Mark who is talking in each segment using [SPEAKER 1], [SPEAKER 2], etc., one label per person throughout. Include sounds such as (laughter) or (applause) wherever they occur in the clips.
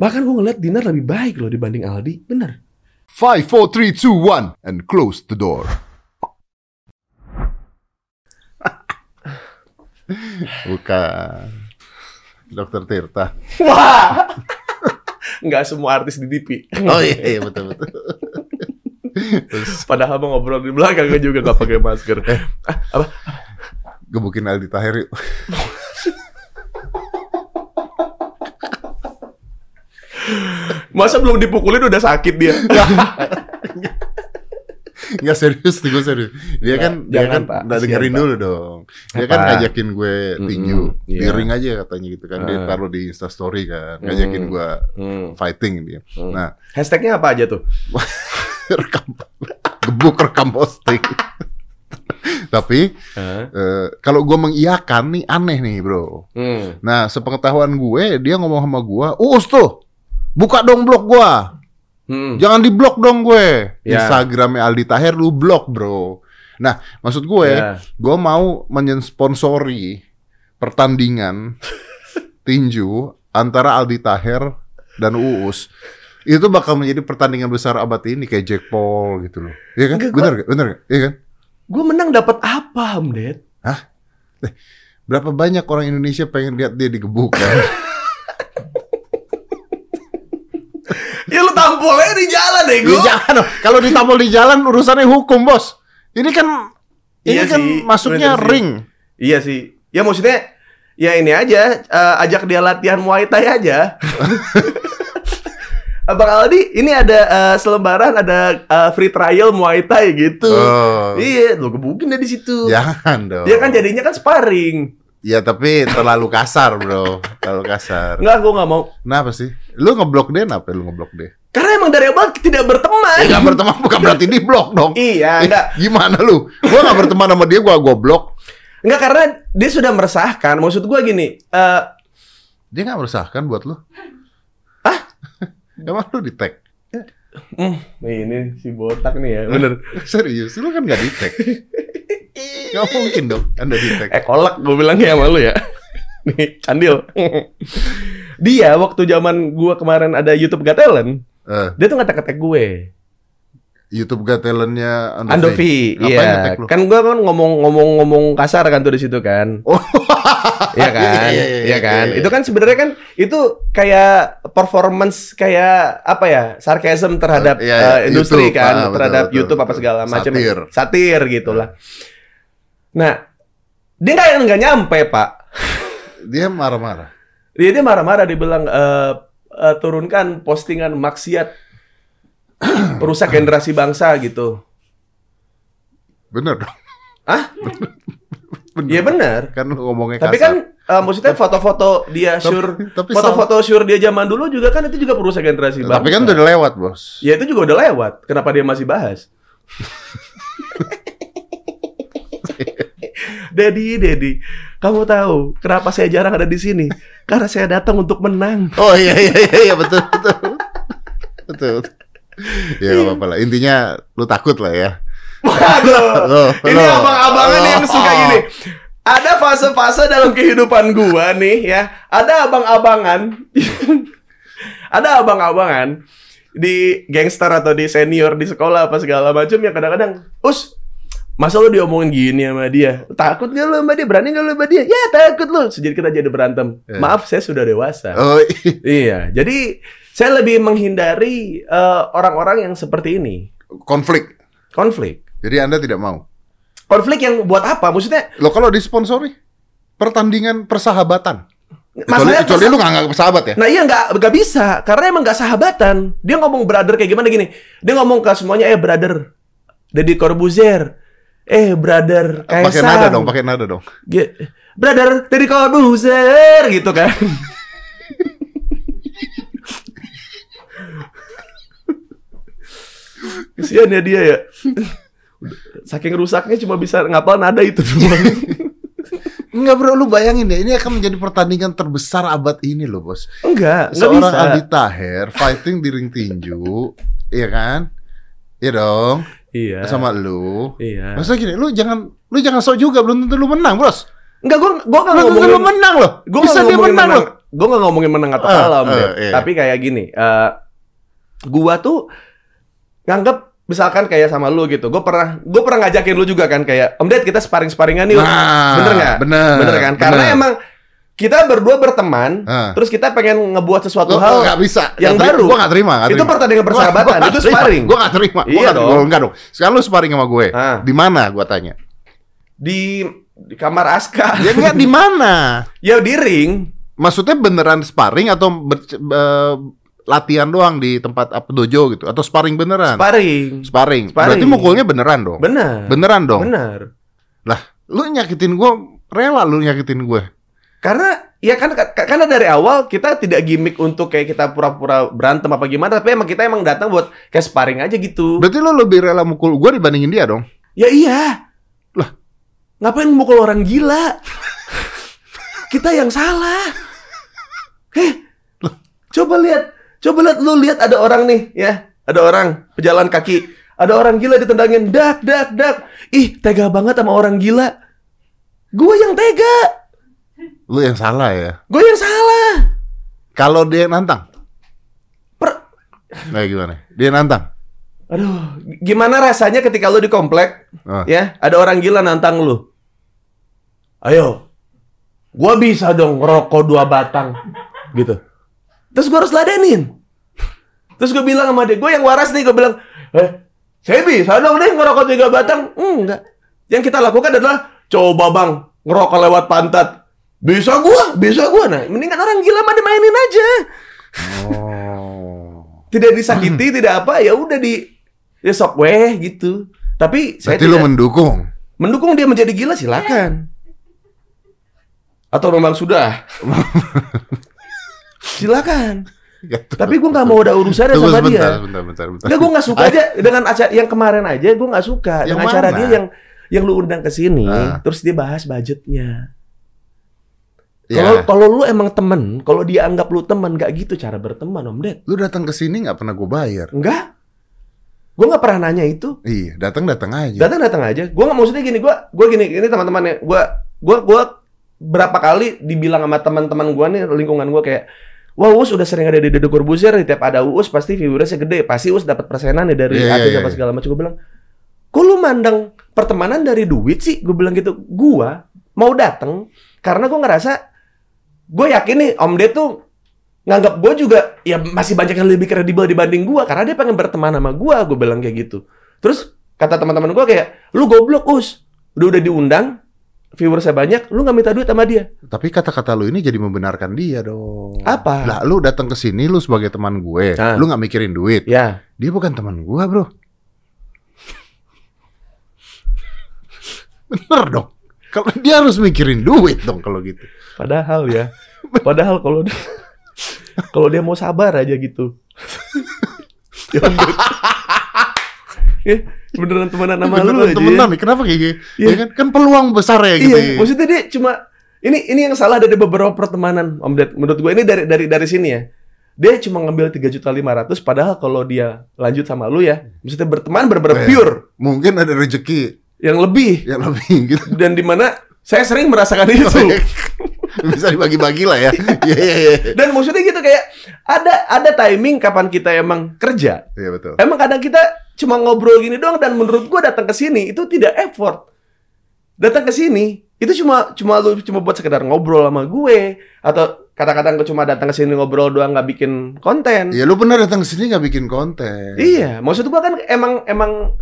[SPEAKER 1] Bahkan gue ngeliat Dinar lebih baik loh dibanding Aldi. Bener.
[SPEAKER 2] Five, four, three, two, one, and close the door. Bukan. Dokter Tirta.
[SPEAKER 1] Wah! (laughs) Nggak semua artis di TV.
[SPEAKER 2] Oh iya, iya betul betul. Terus
[SPEAKER 1] Padahal mau ngobrol di belakangnya juga nggak pakai masker. Ah, apa?
[SPEAKER 2] gebukin Aldi Tahir yuk.
[SPEAKER 1] Masa belum dipukulin udah sakit dia? (laughs)
[SPEAKER 2] Nggak serius nih gue serius. Dia
[SPEAKER 1] Nggak,
[SPEAKER 2] kan dia kan
[SPEAKER 1] Pak. Kasihan,
[SPEAKER 2] dengerin
[SPEAKER 1] Pak.
[SPEAKER 2] dulu dong. Dia
[SPEAKER 1] Apa?
[SPEAKER 2] kan ngajakin gue tinju di
[SPEAKER 1] iya.
[SPEAKER 2] ring aja katanya gitu kan. Dia
[SPEAKER 1] Ah.
[SPEAKER 2] taruh di Insta Story kan, ngajakin
[SPEAKER 1] Hmm.
[SPEAKER 2] gue
[SPEAKER 1] Hmm.
[SPEAKER 2] fighting dia.
[SPEAKER 1] Hmm.
[SPEAKER 2] Nah,
[SPEAKER 1] Hashtagnya apa aja tuh? (laughs)
[SPEAKER 2] rekam gebuk rekam posting. (laughs) Tapi eh, kalau gue mengiyakan nih aneh nih bro.
[SPEAKER 1] Hmm.
[SPEAKER 2] Nah sepengetahuan gue dia ngomong sama gue, us tuh buka dong blog gue,
[SPEAKER 1] Hmm.
[SPEAKER 2] jangan di blok dong gue.
[SPEAKER 1] Ya.
[SPEAKER 2] Instagramnya Aldi Taher lu blok bro. Nah maksud gue,
[SPEAKER 1] Ya.
[SPEAKER 2] gue mau mensponsori pertandingan (laughs) tinju antara Aldi Taher dan Uus. Itu bakal menjadi pertandingan besar abad ini kayak Jack Paul gitu loh. Iya kan?
[SPEAKER 1] Enggak, gua-
[SPEAKER 2] Bener gak? Bener gak? Iya kan?
[SPEAKER 1] Gue menang dapat apa, Om Ded?
[SPEAKER 2] Berapa banyak orang Indonesia pengen lihat dia digebuk kan? (laughs)
[SPEAKER 1] Ya lu tampolnya di jalan deh, gue.
[SPEAKER 2] jangan dong. Kalau ditampol di jalan urusannya hukum, Bos. Ini kan ini
[SPEAKER 1] Iya
[SPEAKER 2] kan
[SPEAKER 1] sih,
[SPEAKER 2] masuknya
[SPEAKER 1] bener sih.
[SPEAKER 2] ring.
[SPEAKER 1] Iya sih. Ya maksudnya ya ini aja eh, ajak dia latihan Muay Thai aja. (laughs) Abang Aldi, ini ada eh, selembaran ada eh, free trial Muay Thai gitu.
[SPEAKER 2] Oh.
[SPEAKER 1] Iya, lu gebukin deh di situ.
[SPEAKER 2] Jangan dong.
[SPEAKER 1] Dia kan jadinya kan sparring.
[SPEAKER 2] Ya tapi terlalu kasar, Bro. terlalu kasar.
[SPEAKER 1] Enggak, gua nggak mau.
[SPEAKER 2] Kenapa sih? Lu ngeblok dia kenapa lu ngeblok dia?
[SPEAKER 1] Karena emang dari awal tidak berteman.
[SPEAKER 2] Ya gak berteman bukan berarti di blok dong.
[SPEAKER 1] Iya,
[SPEAKER 2] Eh,
[SPEAKER 1] enggak.
[SPEAKER 2] Gimana lu? Gua gak berteman sama dia, gua gua blok.
[SPEAKER 1] Enggak karena dia sudah meresahkan. Maksud gua gini, eh
[SPEAKER 2] Dia gak meresahkan buat lu.
[SPEAKER 1] Hah? (laughs)
[SPEAKER 2] Emang lu di tag?
[SPEAKER 1] hmm, ini si botak nih ya, bener. (laughs)
[SPEAKER 2] Serius, lu kan gak di tag. (laughs) Gak mungkin dong, anda di tag.
[SPEAKER 1] Eh kolak gue bilang ya sama lu ya. (laughs) Nih, candil. (laughs) dia waktu zaman gua kemarin ada YouTube Got Talent,
[SPEAKER 2] Eh,
[SPEAKER 1] dia tuh ngetek-ngetek gue.
[SPEAKER 2] YouTube Got Talent-nya Andovi.
[SPEAKER 1] Iya. Kan gua kan ngomong-ngomong-ngomong kasar kan tuh di situ kan. (laughs)
[SPEAKER 2] Oh.
[SPEAKER 1] Iya kan?
[SPEAKER 2] Iya, iya, iya,
[SPEAKER 1] Iya kan?
[SPEAKER 2] iya, iya.
[SPEAKER 1] Itu kan sebenarnya kan itu kayak performance kayak apa ya? Sarcasm terhadap
[SPEAKER 2] Iya, iya,
[SPEAKER 1] eh, industri
[SPEAKER 2] YouTube,
[SPEAKER 1] kan,
[SPEAKER 2] ah,
[SPEAKER 1] terhadap
[SPEAKER 2] betul,
[SPEAKER 1] YouTube apa
[SPEAKER 2] betul.
[SPEAKER 1] segala macam.
[SPEAKER 2] Satir.
[SPEAKER 1] Satir gitulah. Nah, dia nggak nggak nyampe, Pak.
[SPEAKER 2] Dia marah-marah.
[SPEAKER 1] Dia dia marah-marah dibilang eh, eh, turunkan postingan maksiat perusak generasi bangsa gitu.
[SPEAKER 2] Bener dong.
[SPEAKER 1] Hah? (laughs)
[SPEAKER 2] Bener.
[SPEAKER 1] Iya benar.
[SPEAKER 2] Kan ngomongnya
[SPEAKER 1] Tapi
[SPEAKER 2] kasar.
[SPEAKER 1] kan eh, maksudnya foto-foto dia
[SPEAKER 2] Tapi-
[SPEAKER 1] sure
[SPEAKER 2] tapi
[SPEAKER 1] foto-foto sure dia zaman dulu juga kan itu juga perusak generasi bangsa.
[SPEAKER 2] Tapi kan udah lewat, Bos.
[SPEAKER 1] Ya itu juga udah lewat. Kenapa dia masih bahas? (laughs) Dedi, Dedi, kamu tahu kenapa saya jarang ada di sini? Karena saya datang untuk menang.
[SPEAKER 2] Oh iya iya iya, iya betul betul. betul. betul. Ya gak apa-apa lah. Intinya lu takut lah ya.
[SPEAKER 1] Waduh, ini abang-abangan
[SPEAKER 2] Lo.
[SPEAKER 1] yang suka gini. Ada fase-fase dalam kehidupan gua nih ya. Ada abang-abangan. (laughs) ada abang-abangan di gangster atau di senior di sekolah apa segala macam yang kadang-kadang, "Us, masa lu diomongin gini sama dia? Takut gak lu sama dia? Berani gak lu sama dia?" Ya, takut lu. Jadi kita jadi berantem.
[SPEAKER 2] Ya.
[SPEAKER 1] Maaf, saya sudah dewasa.
[SPEAKER 2] Oh (laughs)
[SPEAKER 1] Iya, jadi saya lebih menghindari eh, orang-orang yang seperti ini.
[SPEAKER 2] konflik.
[SPEAKER 1] Konflik.
[SPEAKER 2] Jadi Anda tidak mau.
[SPEAKER 1] Konflik yang buat apa? Maksudnya
[SPEAKER 2] Lo kalau disponsori pertandingan persahabatan. Kecuali,
[SPEAKER 1] Masalahnya-
[SPEAKER 2] kecuali lu nggak nganggap sahabat ya.
[SPEAKER 1] Nah iya nggak nggak bisa karena emang nggak sahabatan. Dia ngomong brother kayak gimana gini? Dia ngomong ke semuanya eh brother, Deddy Corbuzier, eh brother
[SPEAKER 2] Pakai
[SPEAKER 1] Kaisang,
[SPEAKER 2] nada dong, pakai nada dong.
[SPEAKER 1] Ge- brother Deddy Corbuzier gitu kan. (laughs) Kesian ya dia ya. Saking rusaknya cuma bisa ngapal nada itu doang.
[SPEAKER 2] Enggak bro, lu bayangin deh, ini akan menjadi pertandingan terbesar abad ini loh bos.
[SPEAKER 1] Enggak, enggak
[SPEAKER 2] Seorang
[SPEAKER 1] bisa.
[SPEAKER 2] Aldi Taher fighting di ring tinju, iya kan? Iya dong,
[SPEAKER 1] Iya.
[SPEAKER 2] sama lu.
[SPEAKER 1] Iya.
[SPEAKER 2] Maksudnya gini, lu jangan lu jangan sok juga, belum tentu lu menang, Bos.
[SPEAKER 1] Enggak, gua gua nggak
[SPEAKER 2] Belum tentu
[SPEAKER 1] ngomongin
[SPEAKER 2] lu menang loh.
[SPEAKER 1] Gua
[SPEAKER 2] Bisa
[SPEAKER 1] nggak
[SPEAKER 2] dia
[SPEAKER 1] ngomongin
[SPEAKER 2] menang loh.
[SPEAKER 1] gue nggak ngomongin menang atau
[SPEAKER 2] Eh,
[SPEAKER 1] kalah, Om
[SPEAKER 2] eh,
[SPEAKER 1] Ded.
[SPEAKER 2] iya.
[SPEAKER 1] tapi kayak gini, eh gua tuh nganggep misalkan kayak sama lu gitu, gue pernah gue pernah ngajakin lu juga kan kayak Om Ded kita sparring sparringan yuk,
[SPEAKER 2] Nah,
[SPEAKER 1] bener nggak?
[SPEAKER 2] Bener.
[SPEAKER 1] bener kan? Karena
[SPEAKER 2] bener.
[SPEAKER 1] emang kita berdua berteman,
[SPEAKER 2] Ah.
[SPEAKER 1] terus kita pengen ngebuat sesuatu
[SPEAKER 2] Lo
[SPEAKER 1] hal
[SPEAKER 2] nggak bisa.
[SPEAKER 1] yang
[SPEAKER 2] terima.
[SPEAKER 1] baru.
[SPEAKER 2] Gua nggak terima.
[SPEAKER 1] Itu
[SPEAKER 2] terima.
[SPEAKER 1] pertandingan
[SPEAKER 2] Gua-
[SPEAKER 1] persahabatan,
[SPEAKER 2] gua nggak
[SPEAKER 1] itu
[SPEAKER 2] terima.
[SPEAKER 1] sparring.
[SPEAKER 2] Gua nggak terima. Gua
[SPEAKER 1] Iya
[SPEAKER 2] nggak-
[SPEAKER 1] dong.
[SPEAKER 2] gua Enggak dong. Sekarang lu sparring sama gue.
[SPEAKER 1] Ah.
[SPEAKER 2] Di mana gua tanya?
[SPEAKER 1] di di kamar Aska.
[SPEAKER 2] Ya enggak di mana? (laughs)
[SPEAKER 1] ya di ring.
[SPEAKER 2] Maksudnya beneran sparring atau ber- eh, latihan doang di tempat apa dojo gitu atau sparring beneran?
[SPEAKER 1] Sparring.
[SPEAKER 2] Sparring.
[SPEAKER 1] Sparring.
[SPEAKER 2] Berarti mukulnya beneran dong.
[SPEAKER 1] Benar.
[SPEAKER 2] Beneran dong.
[SPEAKER 1] Benar.
[SPEAKER 2] Lah, lu nyakitin gue rela lu nyakitin gue.
[SPEAKER 1] Karena ya kan ka- karena dari awal kita tidak gimmick untuk kayak kita pura-pura berantem apa gimana, tapi emang kita emang datang buat kayak sparring aja gitu.
[SPEAKER 2] Berarti lu lebih rela mukul gue dibandingin dia dong.
[SPEAKER 1] Ya iya.
[SPEAKER 2] Lah.
[SPEAKER 1] ngapain mukul orang gila? kita yang salah. Heh. Coba lihat, coba lihat lu lihat ada orang nih, ya. Ada orang pejalan kaki. Ada orang gila ditendangin dak dak dak. Ih, tega banget sama orang gila. Gue yang tega.
[SPEAKER 2] Lu yang salah ya.
[SPEAKER 1] Gue yang salah.
[SPEAKER 2] Kalau dia nantang,
[SPEAKER 1] Per-
[SPEAKER 2] nah gimana? Dia nantang.
[SPEAKER 1] Aduh, gimana rasanya ketika lu di komplek,
[SPEAKER 2] Oh.
[SPEAKER 1] ya, ada orang gila nantang lu. Ayo, gua bisa dong ngerokok dua batang, gitu. Terus gua harus ladenin. Terus gua bilang sama dia, gue yang waras nih, gua bilang, eh, saya bisa dong nih ngerokok tiga batang. Enggak. Yang kita lakukan adalah, coba bang, ngerokok lewat pantat. Bisa gua, bisa gua. Nah, mendingan orang gila mah dimainin aja.
[SPEAKER 2] Oh.
[SPEAKER 1] Tidak disakiti, (clears throat) tidak apa, ya udah di ya sok weh gitu. Tapi saya
[SPEAKER 2] Berarti lu
[SPEAKER 1] tidak
[SPEAKER 2] mendukung.
[SPEAKER 1] mendukung dia menjadi gila silakan. Atau memang sudah? (laughs) silakan. Tapi gue nggak mau ada urusannya
[SPEAKER 2] Tunggu
[SPEAKER 1] sama
[SPEAKER 2] sebentar,
[SPEAKER 1] dia.
[SPEAKER 2] sebentar, bentar, bentar.
[SPEAKER 1] Nggak, gue nggak suka aja dengan acara yang kemarin aja. Gue nggak suka
[SPEAKER 2] Yang
[SPEAKER 1] dengan acara
[SPEAKER 2] mana?
[SPEAKER 1] dia yang yang lu undang ke sini.
[SPEAKER 2] Ah.
[SPEAKER 1] Terus dia bahas budgetnya. Kalau kalau lu emang temen, kalau dia anggap lu temen, nggak gitu cara berteman, Om Ded.
[SPEAKER 2] lu datang ke sini nggak pernah gue bayar.
[SPEAKER 1] Enggak. Gue nggak pernah nanya itu.
[SPEAKER 2] Iya, datang datang aja.
[SPEAKER 1] datang datang aja gue nggak maksudnya gini gue gue gini ini teman-teman ya gue gue gue berapa kali dibilang sama teman-teman gue nih lingkungan gue kayak Wah, Uus udah sering ada di Deddy Corbuzier nih. Tiap ada Uus pasti viewersnya gede. Pasti Uus dapat persenan nih dari
[SPEAKER 2] Iya,
[SPEAKER 1] artis
[SPEAKER 2] iya,
[SPEAKER 1] apa
[SPEAKER 2] iya.
[SPEAKER 1] segala macam. Gue bilang, kok lu mandang pertemanan dari duit sih? Gue bilang gitu. Gua mau datang karena gue ngerasa gue yakin nih Om Ded tuh nganggap gue juga ya masih banyak yang lebih kredibel dibanding gue karena dia pengen berteman sama gue. Gue bilang kayak gitu. Terus kata teman-teman gue kayak, lu goblok Us. Udah udah diundang, viewersnya banyak, lu nggak minta duit sama dia.
[SPEAKER 2] Tapi kata-kata lu ini jadi membenarkan dia dong.
[SPEAKER 1] Apa?
[SPEAKER 2] Lah, lu datang ke sini lu sebagai teman gue,
[SPEAKER 1] Ah.
[SPEAKER 2] lu nggak mikirin duit.
[SPEAKER 1] Ya,
[SPEAKER 2] Dia bukan teman gue, bro. Bener dong. Kalau dia harus mikirin duit dong kalau gitu.
[SPEAKER 1] Padahal ya, (laughs) padahal kalau dia, kalau dia mau sabar aja gitu. (laughs) ya. Ya, beneran temenan sama lu
[SPEAKER 2] Beneran
[SPEAKER 1] aja.
[SPEAKER 2] temenan
[SPEAKER 1] ya.
[SPEAKER 2] kenapa kayak gitu?
[SPEAKER 1] Iya.
[SPEAKER 2] Ya kan, kan peluang besar ya gitu.
[SPEAKER 1] Iya, maksudnya dia cuma ini ini yang salah dari beberapa pertemanan Om Ded. Menurut gue ini dari dari dari sini ya. Dia cuma ngambil tiga juta lima ratus, padahal kalau dia lanjut sama lu ya, maksudnya berteman bener-bener
[SPEAKER 2] Iya.
[SPEAKER 1] pure
[SPEAKER 2] Mungkin ada rezeki
[SPEAKER 1] yang lebih
[SPEAKER 2] yang lebih gitu.
[SPEAKER 1] dan di mana saya sering merasakan itu. (laughs) (laughs)
[SPEAKER 2] Bisa dibagi-bagi lah ya. (laughs) Iya, iya, iya.
[SPEAKER 1] Dan maksudnya gitu kayak ada ada timing kapan kita emang kerja,
[SPEAKER 2] Iya betul.
[SPEAKER 1] Emang kadang kita cuma ngobrol gini doang dan menurut gua datang ke sini itu tidak effort. Datang ke sini itu cuma cuma lu cuma buat sekedar ngobrol sama gue atau kadang-kadang gue cuma datang ke sini ngobrol doang nggak bikin konten.
[SPEAKER 2] Ya lu pernah datang ke sini nggak bikin konten.
[SPEAKER 1] Iya, maksud gua kan emang emang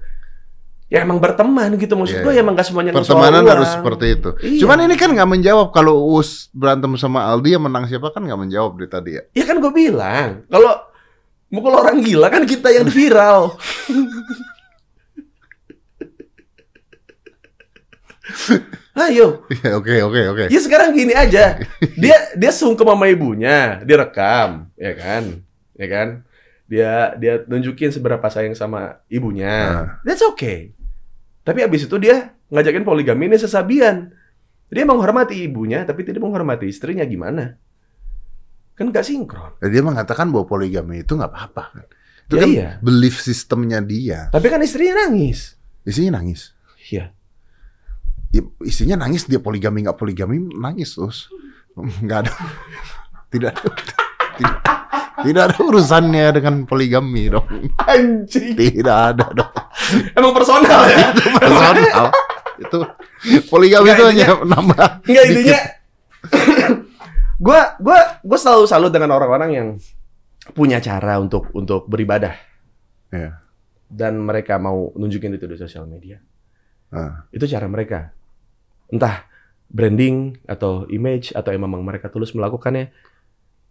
[SPEAKER 1] ya emang berteman gitu maksud
[SPEAKER 2] Iya,
[SPEAKER 1] gua
[SPEAKER 2] iya.
[SPEAKER 1] ya emang gak semuanya
[SPEAKER 2] Pertemanan harus seperti itu.
[SPEAKER 1] Iya.
[SPEAKER 2] Cuman ini kan nggak menjawab kalau Us berantem sama Aldi yang menang siapa kan nggak menjawab dari tadi ya.
[SPEAKER 1] Ya kan gue bilang kalau mukul orang gila kan kita yang viral. (laughs) Ayo,
[SPEAKER 2] Iya, Oke oke oke.
[SPEAKER 1] Ya sekarang gini aja. (laughs) Dia dia sungkem sama ibunya, dia rekam, ya kan? Ya kan? Dia dia nunjukin seberapa sayang sama ibunya.
[SPEAKER 2] Nah.
[SPEAKER 1] That's okay. Tapi abis itu dia ngajakin poligami ini sesabian. Dia menghormati ibunya tapi tidak menghormati istrinya gimana? Kan gak sinkron.
[SPEAKER 2] Dan dia mengatakan bahwa poligami itu nggak apa-apa kan. Itu
[SPEAKER 1] Ya
[SPEAKER 2] kan
[SPEAKER 1] iya.
[SPEAKER 2] belief sistemnya dia.
[SPEAKER 1] Tapi kan istrinya nangis.
[SPEAKER 2] Isinya nangis.
[SPEAKER 1] Iya.
[SPEAKER 2] Ya, istrinya nangis dia poligami nggak poligami nangis terus. Nggak ada. (laughs) Tidak ada, tidak, (laughs) tidak ada urusannya dengan poligami dong.
[SPEAKER 1] Anjing.
[SPEAKER 2] Tidak ada dong.
[SPEAKER 1] Emang personal ya?
[SPEAKER 2] Personal. itu poligami itu hanya nambah.
[SPEAKER 1] Enggak intinya (coughs) gua gua gua selalu salut dengan orang-orang yang punya cara untuk untuk beribadah
[SPEAKER 2] Ya.
[SPEAKER 1] dan mereka mau nunjukin itu di sosial media.
[SPEAKER 2] Ah.
[SPEAKER 1] Itu cara mereka. Entah branding atau image atau emang mereka tulus melakukannya.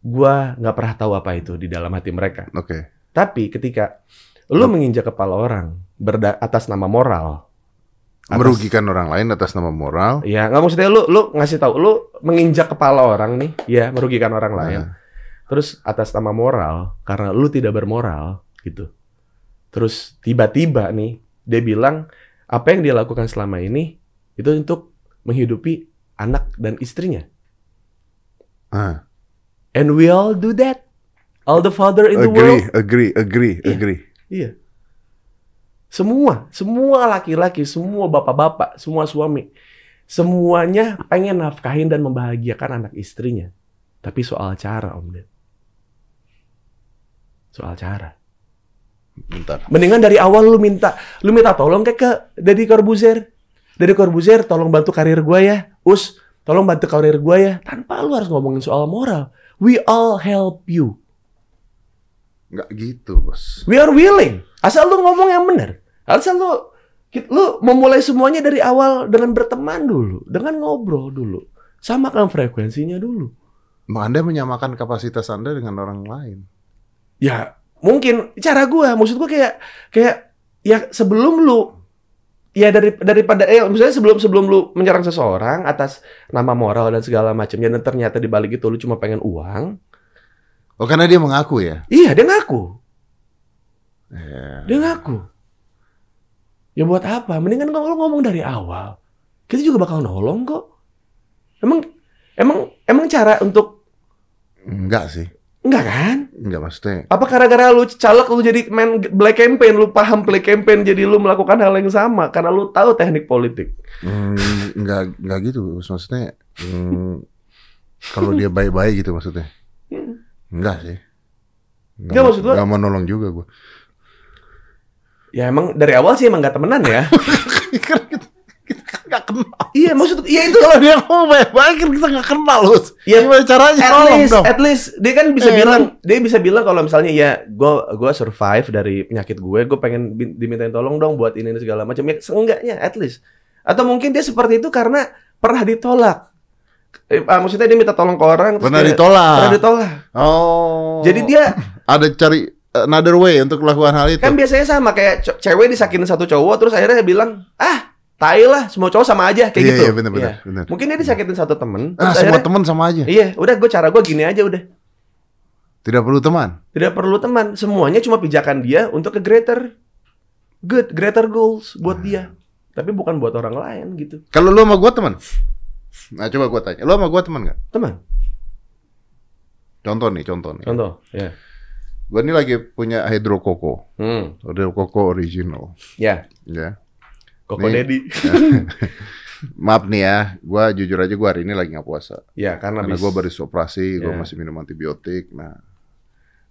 [SPEAKER 1] Gua nggak pernah tahu apa itu di dalam hati mereka.
[SPEAKER 2] Oke.
[SPEAKER 1] Tapi ketika lu menginjak kepala orang berda- atas nama moral, atas-
[SPEAKER 2] Merugikan orang lain atas nama moral.
[SPEAKER 1] Ya, nggak maksudnya lu lu ngasih tahu lu menginjak kepala orang nih, ya merugikan orang lain.
[SPEAKER 2] Nah,
[SPEAKER 1] Terus atas nama moral karena lu tidak bermoral gitu. Terus tiba-tiba nih dia bilang apa yang dia lakukan selama ini itu untuk menghidupi anak dan istrinya.
[SPEAKER 2] ah.
[SPEAKER 1] And we all do that. All the father in the
[SPEAKER 2] Agree,
[SPEAKER 1] world.
[SPEAKER 2] agree, agree,
[SPEAKER 1] Iya.
[SPEAKER 2] agree.
[SPEAKER 1] Iya. Semua, semua laki-laki, semua bapak-bapak, semua suami, semuanya pengen nafkahin dan membahagiakan anak istrinya. Tapi soal cara, Om Ded. Soal cara.
[SPEAKER 2] Bentar.
[SPEAKER 1] Mendingan dari awal lu minta, lu minta tolong kayak ke Deddy Corbuzier. Deddy Corbuzier, tolong bantu karir gua ya. Us, tolong bantu karir gua ya. Tanpa lu harus ngomongin soal moral. We all help you.
[SPEAKER 2] Nggak gitu, bos.
[SPEAKER 1] We are willing. Asal lu ngomong yang benar. Asal lu lu memulai semuanya dari awal dengan berteman dulu, dengan ngobrol dulu. Samakan frekuensinya dulu.
[SPEAKER 2] Anda menyamakan kapasitas Anda dengan orang lain.
[SPEAKER 1] Ya, mungkin cara gua, maksud gua kayak kayak ya sebelum lu ya dari daripada eh misalnya sebelum sebelum lu menyerang seseorang atas nama moral dan segala macamnya dan ternyata di balik itu lu cuma pengen uang.
[SPEAKER 2] Oh, karena dia mengaku ya?
[SPEAKER 1] Iya, dia ngaku.
[SPEAKER 2] Ya.
[SPEAKER 1] Dia ngaku. Ya buat apa? Mendingan kalau lu ngomong dari awal. Kita juga bakal nolong kok. Emang emang emang cara untuk
[SPEAKER 2] Enggak sih.
[SPEAKER 1] Enggak kan?
[SPEAKER 2] Enggak maksudnya.
[SPEAKER 1] Apa gara-gara lu caleg lu jadi main black campaign, lu paham black campaign jadi lu melakukan hal yang sama karena lu tahu teknik politik.
[SPEAKER 2] Hmm, enggak enggak gitu. Maksudnya hmm, kalau dia baik-baik gitu maksudnya. Enggak sih.
[SPEAKER 1] Enggak, maksud gua-
[SPEAKER 2] Enggak mau nolong juga gua.
[SPEAKER 1] Ya emang dari awal sih emang gak temenan ya. (laughs)
[SPEAKER 2] Karena kita, kita kan nggak kenal.
[SPEAKER 1] iya maksud iya itu
[SPEAKER 2] Kalau dia ngomong baik-baik kan kita nggak kenal, Bos.
[SPEAKER 1] Iya.
[SPEAKER 2] Gimana caranya
[SPEAKER 1] at
[SPEAKER 2] nolong
[SPEAKER 1] least,
[SPEAKER 2] dong?
[SPEAKER 1] at least dia kan bisa
[SPEAKER 2] Eh,
[SPEAKER 1] bilang dia bisa bilang kalau misalnya ya gue gua survive dari penyakit gue gue pengen dimintain tolong dong buat ini, ini segala macam ya seenggaknya at least atau mungkin dia seperti itu karena pernah ditolak eh, ah, maksudnya dia minta tolong ke orang terus
[SPEAKER 2] Pernah
[SPEAKER 1] dia-
[SPEAKER 2] ditolak.
[SPEAKER 1] pernah ditolak
[SPEAKER 2] Oh.
[SPEAKER 1] jadi dia
[SPEAKER 2] ada cari another way untuk melakukan hal itu.
[SPEAKER 1] kan biasanya sama kayak cewek disakinin satu cowok terus akhirnya dia bilang ah tai lah semua cowok sama aja kayak
[SPEAKER 2] Iya,
[SPEAKER 1] gitu
[SPEAKER 2] iya, benar, benar,
[SPEAKER 1] Iya.
[SPEAKER 2] benar.
[SPEAKER 1] mungkin dia disakitin satu temen
[SPEAKER 2] Ah, semua
[SPEAKER 1] akhirnya,
[SPEAKER 2] teman sama aja.
[SPEAKER 1] iya udah gue cara gue gini aja udah
[SPEAKER 2] Tidak perlu teman.
[SPEAKER 1] Tidak perlu teman, semuanya cuma pijakan dia untuk ke greater good, greater goals buat dia. Tapi bukan buat orang lain gitu.
[SPEAKER 2] Kalau lu sama gua teman. Nah, coba gua tanya. Lu sama gua teman nggak?
[SPEAKER 1] Teman,
[SPEAKER 2] Contoh nih, contoh nih.
[SPEAKER 1] contoh, ya.
[SPEAKER 2] Gua ini lagi punya Hydro Coco.
[SPEAKER 1] Hmm,
[SPEAKER 2] Hydro Coco original.
[SPEAKER 1] ya.
[SPEAKER 2] Ya.
[SPEAKER 1] Koko. Dedi. (laughs)
[SPEAKER 2] Maaf nih ya, gua jujur aja gua hari ini lagi nggak puasa.
[SPEAKER 1] Ya, karena,
[SPEAKER 2] Karena gua baru operasi, gua
[SPEAKER 1] Ya.
[SPEAKER 2] masih minum antibiotik. Nah,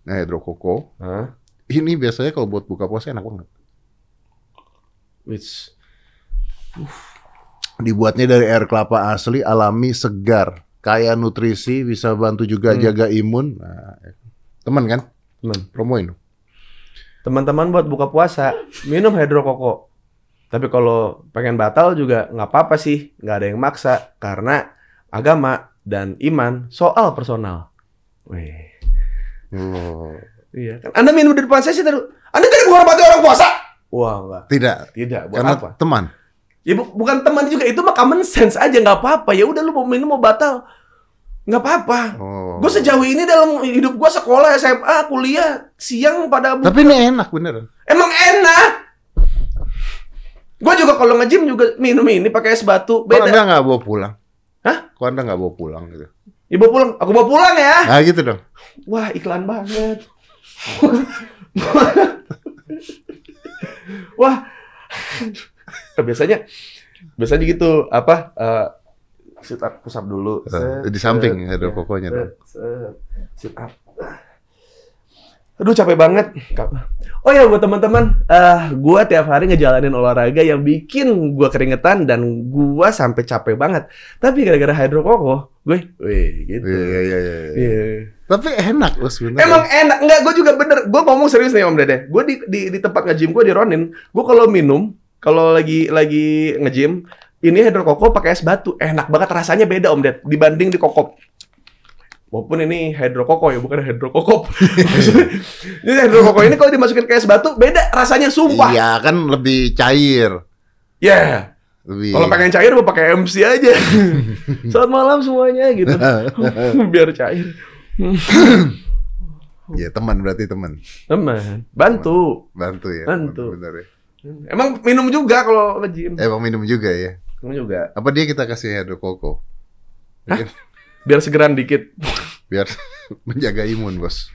[SPEAKER 2] nah Hydro Coco
[SPEAKER 1] Hah?
[SPEAKER 2] ini biasanya kalau buat buka puasa enak banget.
[SPEAKER 1] Which
[SPEAKER 2] Dibuatnya dari air kelapa asli, alami, segar, kaya nutrisi, bisa bantu juga
[SPEAKER 1] Hmm.
[SPEAKER 2] jaga imun. Nah, teman kan?
[SPEAKER 1] teman,
[SPEAKER 2] Promoin.
[SPEAKER 1] teman-teman buat buka puasa minum hydro koko. Tapi kalau pengen batal juga nggak apa-apa sih, nggak ada yang maksa karena agama dan iman soal personal. Wih,
[SPEAKER 2] Oh.
[SPEAKER 1] iya kan. Anda minum di depan saya sih terus. Anda tidak menghormati orang puasa. Wah, enggak.
[SPEAKER 2] Tidak,
[SPEAKER 1] Tidak, buat
[SPEAKER 2] karena
[SPEAKER 1] apa?
[SPEAKER 2] teman.
[SPEAKER 1] Ya bu- bukan teman juga itu mah common sense aja nggak apa-apa. Ya udah lu mau minum mau batal nggak apa-apa.
[SPEAKER 2] Oh.
[SPEAKER 1] Gue sejauh ini dalam hidup gue sekolah SMA kuliah siang pada bu-
[SPEAKER 2] Tapi ini enak beneran.
[SPEAKER 1] emang enak. Gue juga kalau nge-gym juga minum ini pakai es batu
[SPEAKER 2] Kok
[SPEAKER 1] beda.
[SPEAKER 2] anda nggak bawa pulang?
[SPEAKER 1] Hah?
[SPEAKER 2] Kok anda nggak bawa pulang gitu?
[SPEAKER 1] Ibu pulang, aku bawa pulang ya.
[SPEAKER 2] Nah gitu dong.
[SPEAKER 1] Wah iklan banget. (laughs) Wah (laughs) biasanya biasanya gitu apa? eh, Sit up, push up dulu.
[SPEAKER 2] Eh, di samping ada kokonya dong.
[SPEAKER 1] Set, Sit up. Aduh capek banget. Oh ya buat teman-teman, eh gua tiap hari ngejalanin olahraga yang bikin gua keringetan dan gua sampai capek banget. Tapi gara-gara hydrokoko, gue, wih gitu.
[SPEAKER 2] Iya iya iya. iya.
[SPEAKER 1] Iya.
[SPEAKER 2] Tapi enak loh sebenarnya.
[SPEAKER 1] Emang enak enggak? Gue juga bener. Gue ngomong serius nih Om Dede. Gue di di, di tempat nge-gym gue di Ronin. Gue kalau minum, kalau lagi lagi nge-gym, ini hydrokoko pakai es batu. Enak banget rasanya beda Om Ded dibanding di kokop. Walaupun ini hydrokoko ya, bukan hydrokokop. (laughs) ini hydrokoko ini kalau dimasukin ke es batu beda rasanya sumpah.
[SPEAKER 2] Iya kan lebih cair.
[SPEAKER 1] Ya.
[SPEAKER 2] Lebih.
[SPEAKER 1] Kalau pengen cair mau pakai MC aja. (laughs) Selamat malam semuanya gitu. (laughs) Biar cair.
[SPEAKER 2] Iya teman berarti teman.
[SPEAKER 1] Teman, bantu.
[SPEAKER 2] Bantu ya.
[SPEAKER 1] Bantu.
[SPEAKER 2] Benar ya.
[SPEAKER 1] Emang minum juga kalau nge-gym.
[SPEAKER 2] Emang minum juga ya.
[SPEAKER 1] Minum juga.
[SPEAKER 2] Apa dia kita kasih hydrokoko? Mungkin
[SPEAKER 1] Biar segeran dikit. (laughs)
[SPEAKER 2] biar (laughs) menjaga imun bos.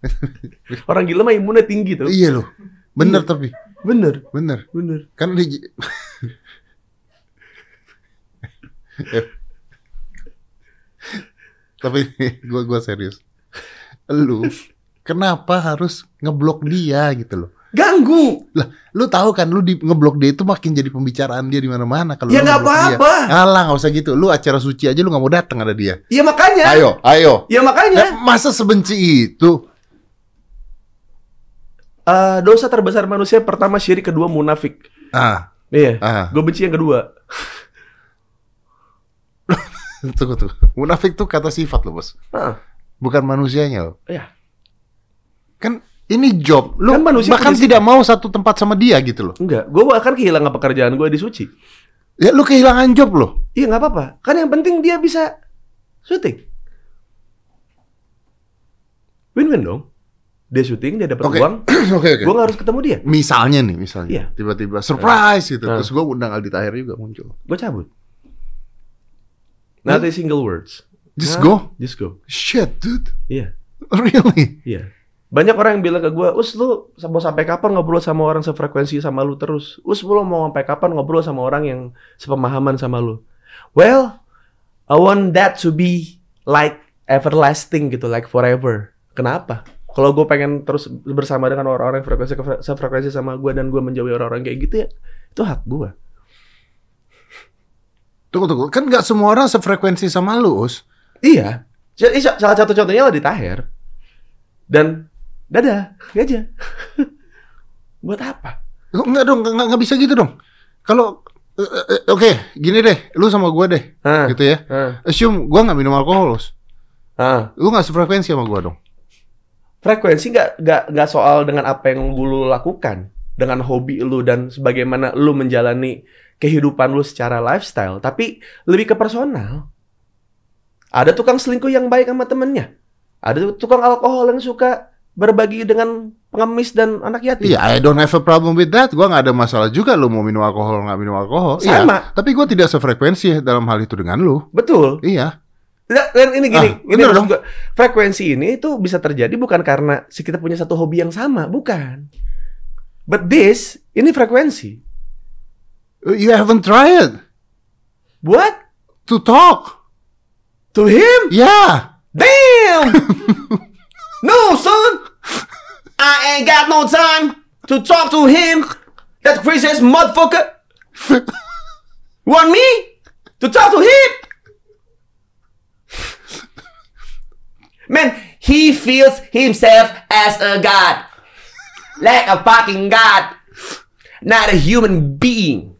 [SPEAKER 2] (laughs)
[SPEAKER 1] Orang gila mah imunnya tinggi tuh.
[SPEAKER 2] Iya loh. Bener tapi.
[SPEAKER 1] Bener,
[SPEAKER 2] Bener.
[SPEAKER 1] bener.
[SPEAKER 2] Kan di Tapi gua gua serius. Lu kenapa harus ngeblok dia gitu loh?
[SPEAKER 1] Ganggu.
[SPEAKER 2] Lah, lu tahu kan lu di ngeblok dia itu makin jadi pembicaraan dia di mana-mana kalau
[SPEAKER 1] Ya
[SPEAKER 2] lu
[SPEAKER 1] nggak apa-apa.
[SPEAKER 2] Alah, nggak usah gitu. Lu acara suci aja lu nggak mau datang ada dia.
[SPEAKER 1] Ya makanya.
[SPEAKER 2] Ayo, ayo.
[SPEAKER 1] Ya
[SPEAKER 2] Nah,
[SPEAKER 1] makanya.
[SPEAKER 2] masa sebenci itu?
[SPEAKER 1] Eh, dosa terbesar manusia pertama syirik, kedua munafik.
[SPEAKER 2] Ah,
[SPEAKER 1] Iya.
[SPEAKER 2] ah.
[SPEAKER 1] Gue benci yang kedua. (laughs)
[SPEAKER 2] Tunggu, tunggu. Munafik tuh kata sifat loh, Bos.
[SPEAKER 1] Ah,
[SPEAKER 2] Bukan manusianya loh.
[SPEAKER 1] Iya.
[SPEAKER 2] Kan ini job. Lu
[SPEAKER 1] Kan manusia
[SPEAKER 2] bahkan tidak mau satu tempat sama dia gitu loh.
[SPEAKER 1] enggak. Gue bahkan kehilangan pekerjaan gue di suci.
[SPEAKER 2] Ya lu kehilangan job loh.
[SPEAKER 1] Iya nggak apa-apa. Kan yang penting dia bisa syuting. Win-win dong. Dia syuting, dia dapat
[SPEAKER 2] Oke.
[SPEAKER 1] uang. (clears throat)
[SPEAKER 2] Oke, oke.
[SPEAKER 1] Gue nggak harus ketemu dia.
[SPEAKER 2] Misalnya nih, misalnya.
[SPEAKER 1] Iya.
[SPEAKER 2] Tiba-tiba surprise gitu.
[SPEAKER 1] Ah.
[SPEAKER 2] Terus gua undang Aldi Tahir juga muncul.
[SPEAKER 1] Gue cabut. Not a single words.
[SPEAKER 2] Just
[SPEAKER 1] Nah,
[SPEAKER 2] go.
[SPEAKER 1] Just go.
[SPEAKER 2] Shit, dude.
[SPEAKER 1] Iya. (laughs)
[SPEAKER 2] Really?
[SPEAKER 1] Iya. Banyak orang yang bilang ke gue, Us lu mau sampai kapan ngobrol sama orang sefrekuensi sama lu terus? Us lu mau sampai kapan ngobrol sama orang yang sepemahaman sama lu? Well, I want that to be like everlasting gitu, like forever. Kenapa? Kalau gue pengen terus bersama dengan orang-orang yang frekuensi sefrekuensi sama gue dan gue menjauhi orang-orang kayak gitu ya, itu hak gue.
[SPEAKER 2] Tunggu, tunggu. Kan nggak semua orang sefrekuensi sama lu, Us.
[SPEAKER 1] Iya. Salah satu contohnya lah di Taher. Dan dadah, aja. (laughs) Buat apa?
[SPEAKER 2] Enggak dong, nggak nggak bisa gitu dong. Kalau eh, eh, oke, gini deh, lu sama gua deh,
[SPEAKER 1] Ah,
[SPEAKER 2] gitu ya.
[SPEAKER 1] ah,
[SPEAKER 2] Assume gua nggak minum alkohol,
[SPEAKER 1] ah.
[SPEAKER 2] Lu nggak sefrekuensi sama gua dong.
[SPEAKER 1] frekuensi nggak nggak nggak soal dengan apa yang lu lakukan dengan hobi lu dan sebagaimana lu menjalani kehidupan lu secara lifestyle tapi lebih ke personal ada tukang selingkuh yang baik sama temennya ada tukang alkohol yang suka berbagi dengan pengemis dan anak yatim
[SPEAKER 2] Iya, I don't have a problem with that. Gua nggak ada masalah juga lu mau minum alkohol nggak minum alkohol. Iya,
[SPEAKER 1] Sama.
[SPEAKER 2] tapi gua tidak sefrekuensi dalam hal itu dengan lu.
[SPEAKER 1] betul
[SPEAKER 2] Iya.
[SPEAKER 1] dan ini gini,
[SPEAKER 2] Ah,
[SPEAKER 1] ini
[SPEAKER 2] dong.
[SPEAKER 1] gua, frekuensi ini itu bisa terjadi bukan karena si kita punya satu hobi yang sama, bukan. But this, ini frekuensi.
[SPEAKER 2] You haven't tried
[SPEAKER 1] What?
[SPEAKER 2] to talk.
[SPEAKER 1] To him?
[SPEAKER 2] Yeah.
[SPEAKER 1] Damn! (laughs) no, son! I ain't got no time to talk to him. That crazy ass motherfucker. (laughs) Want me to talk to him? Man, he feels himself as a god. Like a fucking god. Not a human being.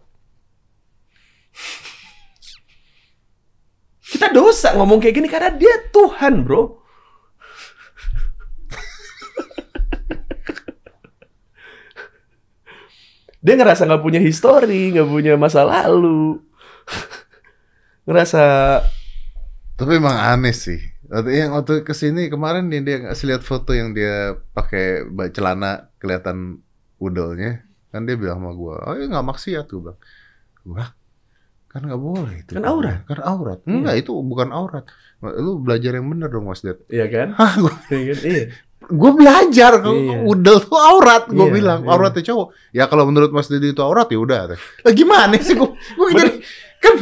[SPEAKER 1] Kita dosa ngomong kayak gini karena dia Tuhan, bro. Dia ngerasa nggak punya histori, nggak punya masa lalu. (laughs) ngerasa
[SPEAKER 2] Tapi emang aneh sih. Waktu yang waktu ke sini kemarin dia, dia ngasih lihat foto yang dia pakai celana kelihatan udelnya. Kan dia bilang sama gua, oh ya nggak maksiat gue bilang. Gua kan nggak boleh itu.
[SPEAKER 1] Kan aurat.
[SPEAKER 2] Kan aurat. Enggak itu bukan aurat. Lu belajar yang bener dong Mas Ded.
[SPEAKER 1] Iya kan?
[SPEAKER 2] Hah, gua,
[SPEAKER 1] Iya kan? Iya.
[SPEAKER 2] Gua belajar
[SPEAKER 1] Iya.
[SPEAKER 2] udel tuh aurat. Gua
[SPEAKER 1] Iya,
[SPEAKER 2] bilang
[SPEAKER 1] iya.
[SPEAKER 2] auratnya cowok. Ya kalau menurut Mas Ded itu aurat ya udah. Lah gimana sih gua? Gua jadi kan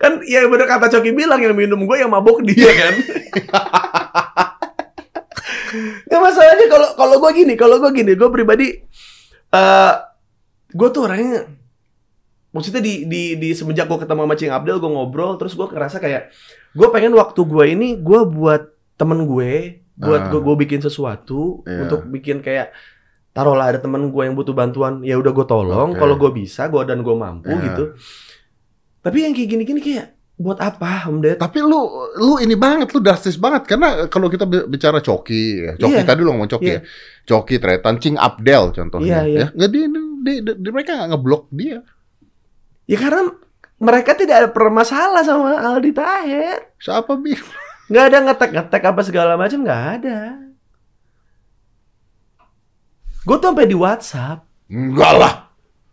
[SPEAKER 1] kan ya bener kata Coki bilang yang minum gue yang mabok dia kan. Gak (laughs) masalahnya kalau kalau gue gini, kalau gue gini, gue pribadi eh gue tuh orangnya maksudnya di di di semenjak gue ketemu sama Cing Abdel gue ngobrol terus gue ngerasa kayak gue pengen waktu gue ini gue buat temen gue buat
[SPEAKER 2] Ah.
[SPEAKER 1] gue gue bikin sesuatu
[SPEAKER 2] Iya.
[SPEAKER 1] untuk bikin kayak taruhlah ada temen gue yang butuh bantuan ya udah gue tolong
[SPEAKER 2] Oke.
[SPEAKER 1] kalau gue bisa gue dan gue mampu
[SPEAKER 2] Iya.
[SPEAKER 1] gitu tapi yang kayak gini-gini kayak buat apa Om Ded?
[SPEAKER 2] Tapi lu lu ini banget, lu drastis banget karena kalau kita bi- bicara Coki, ya. Coki
[SPEAKER 1] Iya.
[SPEAKER 2] tadi lu ngomong Coki
[SPEAKER 1] Iya.
[SPEAKER 2] ya. Coki Tretan, Cing Abdel contohnya
[SPEAKER 1] Iya, iya.
[SPEAKER 2] ya. Nggak di, di, di- di- mereka nggak ngeblok dia.
[SPEAKER 1] ya karena mereka tidak ada pernah masalah sama Aldi Taher
[SPEAKER 2] Siapa bi?
[SPEAKER 1] Nggak ada ngetek-ngetek apa segala macam nggak ada. Gue tuh sampai di WhatsApp.
[SPEAKER 2] Enggak lah.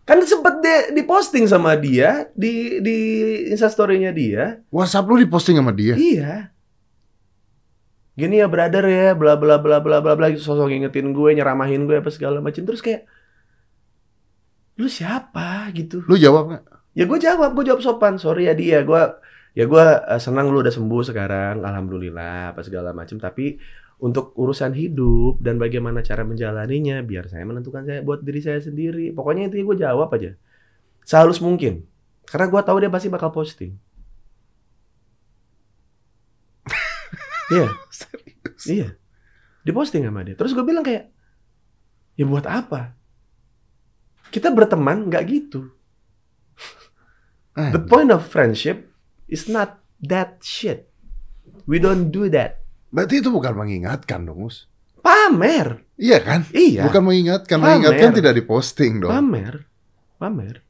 [SPEAKER 1] kan sempet di, diposting sama dia di di instastorynya dia.
[SPEAKER 2] WhatsApp lu diposting sama dia.
[SPEAKER 1] iya. Gini ya brother ya bla bla bla bla bla bla sosok ngingetin gue nyeramahin gue apa segala macam. Terus kayak lu siapa? gitu.
[SPEAKER 2] Lu jawab nggak?
[SPEAKER 1] ya gue jawab gue jawab sopan sorry ya dia gue ya gue eh, senang lu udah sembuh sekarang alhamdulillah apa segala macam tapi untuk urusan hidup dan bagaimana cara menjalaninya biar saya menentukan saya buat diri saya sendiri. Pokoknya intinya gue jawab aja. Sehalus mungkin. Karena gue tahu dia pasti bakal posting. (laughs) Iya. Iya. Diposting sama dia. Terus gue bilang kayak ya buat apa? Kita berteman nggak gitu.
[SPEAKER 2] Eh,
[SPEAKER 1] The point of friendship is not that shit. We don't do that.
[SPEAKER 2] berarti itu bukan mengingatkan dong, Mus.
[SPEAKER 1] Pamer.
[SPEAKER 2] Iya kan?
[SPEAKER 1] Iya.
[SPEAKER 2] Bukan mengingatkan.
[SPEAKER 1] Pamer.
[SPEAKER 2] Mengingatkan tidak diposting dong.
[SPEAKER 1] Pamer. Pamer.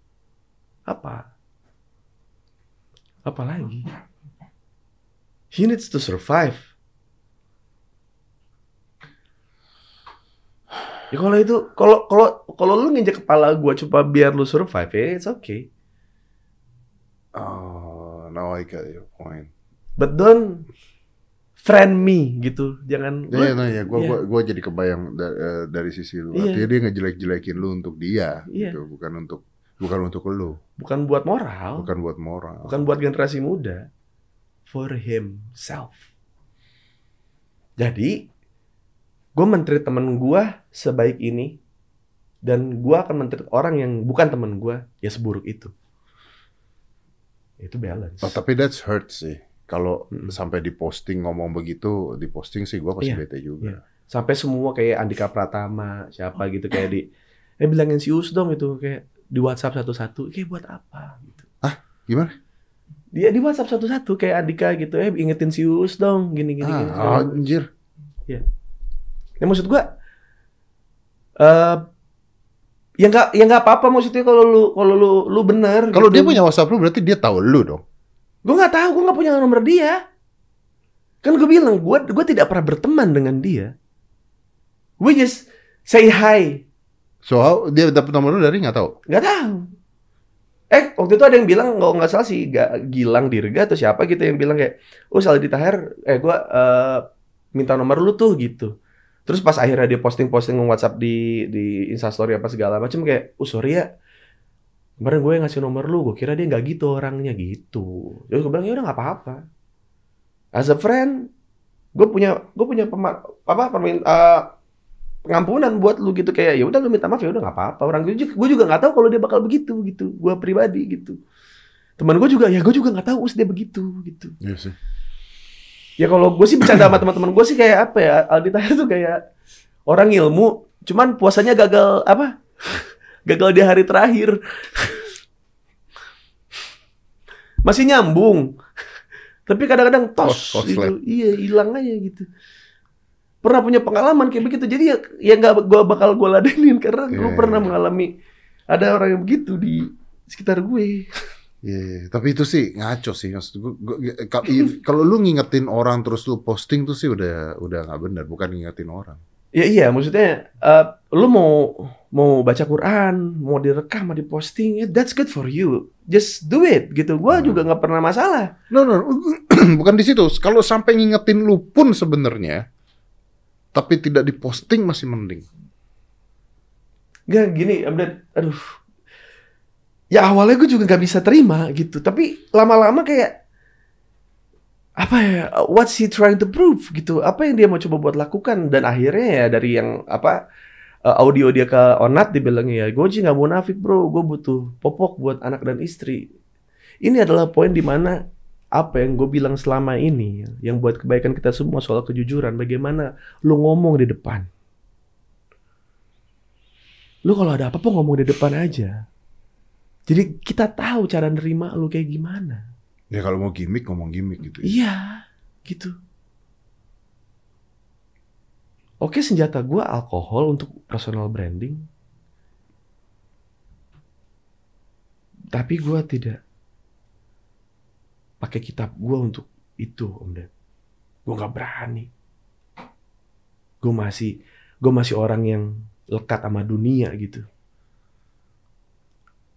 [SPEAKER 1] Apa? Apa lagi? He needs to survive. Ya kalau itu kalau kalau kalau lu nginjek kepala gua coba biar lu survive ya it's okay.
[SPEAKER 2] Oh, now I get your point.
[SPEAKER 1] But don't friend me gitu. Jangan lu-
[SPEAKER 2] Iya, nah, ya, gua,
[SPEAKER 1] Iya.
[SPEAKER 2] gua, gua jadi kebayang da- eh, dari sisi lu.
[SPEAKER 1] Iya.
[SPEAKER 2] Artinya dia ngejelek-jelekin lu untuk dia,
[SPEAKER 1] Iya.
[SPEAKER 2] gitu, bukan untuk bukan untuk lu,
[SPEAKER 1] bukan buat moral.
[SPEAKER 2] bukan buat moral.
[SPEAKER 1] bukan buat generasi muda for himself jadi gue menteri temen gue sebaik ini dan gue akan menteri orang yang bukan temen gue ya seburuk itu itu balance
[SPEAKER 2] Oh, tapi that's hurt sih. Kalau
[SPEAKER 1] Mm-mm.
[SPEAKER 2] sampai diposting ngomong begitu, diposting sih gua pasti
[SPEAKER 1] Iya,
[SPEAKER 2] bete juga.
[SPEAKER 1] iya. sampai semua kayak Andika Pratama siapa gitu kayak di eh bilangin si Us dong itu kayak di WhatsApp satu-satu kayak buat apa gitu
[SPEAKER 2] Gimana?
[SPEAKER 1] dia di WhatsApp satu-satu kayak Andika gitu eh ingetin si Us dong gini gini, gini.
[SPEAKER 2] Ah, anjir.
[SPEAKER 1] Ya maksud gua eh ya nggak ya nggak apa-apa maksudnya kalau lu kalau lu lu bener.
[SPEAKER 2] Kalau
[SPEAKER 1] gitu.
[SPEAKER 2] dia punya WhatsApp lu berarti dia tahu lu dong.
[SPEAKER 1] Gue nggak tahu, gue nggak punya nomor dia. Kan gue bilang, gue gue tidak pernah berteman dengan dia. We just say hi,
[SPEAKER 2] So, how- dia dapat nomor lu dari nggak tahu.
[SPEAKER 1] nggak tahu. Eh, waktu itu ada yang bilang, nggak nggak salah sih, gak Gilang Dirga atau siapa gitu yang bilang kayak, oh Saldi Taher, eh gue eh, minta nomor lu tuh gitu. Terus pas akhirnya dia posting-posting WhatsApp di di Instastory apa segala macam kayak, oh sorry ya, kemarin gue ngasih nomor lu, gue kira dia nggak gitu orangnya gitu. Terus gue bilang ya udah nggak apa-apa. As a friend, gue punya gue punya pema, apa permin, eh, pengampunan buat lu gitu kayak ya udah lu minta maaf ya udah nggak apa-apa orang gue juga gue juga nggak tahu kalau dia bakal begitu gitu gue pribadi gitu teman gue juga ya gue juga nggak tahu us dia begitu gitu
[SPEAKER 2] Iya sih.
[SPEAKER 1] Ya kalau gue sih bercanda sama teman-teman gue sih kayak apa ya Aldi Tahir tuh kayak orang ilmu cuman puasanya gagal apa? Gagal di hari terakhir. Masih nyambung. Tapi kadang-kadang tos
[SPEAKER 2] Oh,
[SPEAKER 1] gitu. iya hilang aja gitu. Pernah punya pengalaman kayak begitu? Jadi ya ya nggak gue bakal gue ladenin karena gue
[SPEAKER 2] Iya,
[SPEAKER 1] pernah
[SPEAKER 2] iya.
[SPEAKER 1] mengalami ada orang yang begitu di sekitar gue
[SPEAKER 2] Iya, iya. tapi itu sih ngaco sih. Maksud gua- (laughs) kalau lu ngingetin orang terus lu posting tuh sih udah udah nggak benar, bukan ngingetin orang.
[SPEAKER 1] Ya iya, maksudnya eh, lu mau mau baca Quran, mau direkam, mau diposting, ya that's good for you. Just do it gitu. Gua
[SPEAKER 2] Hmm.
[SPEAKER 1] juga nggak pernah masalah.
[SPEAKER 2] No, no, (clears throat) bukan di situ. Kalau sampai ngingetin lu pun sebenarnya, tapi tidak diposting masih mending.
[SPEAKER 1] Gak gini, update. Aduh. Ya awalnya gue juga nggak bisa terima gitu. Tapi lama-lama kayak apa ya what's he trying to prove gitu? Apa yang dia mau coba buat lakukan? Dan akhirnya ya dari yang apa uh, audio dia ke Onat dibilangnya ya gue sih nggak munafik bro. Gue butuh popok buat anak dan istri. Ini adalah poin di mana apa yang gue bilang selama ini yang buat kebaikan kita semua soal kejujuran bagaimana lu ngomong di depan. Lu kalau ada apa-apa ngomong di depan aja jadi kita tahu cara nerima lu kayak gimana.
[SPEAKER 2] Ya kalau mau gimmick ngomong gimmick gitu. ya.
[SPEAKER 1] iya gitu. Oke senjata gue alkohol untuk personal branding. Tapi gue tidak pakai kitab gue untuk itu om Ded. Gue nggak berani. Gue masih gue masih orang yang lekat sama dunia gitu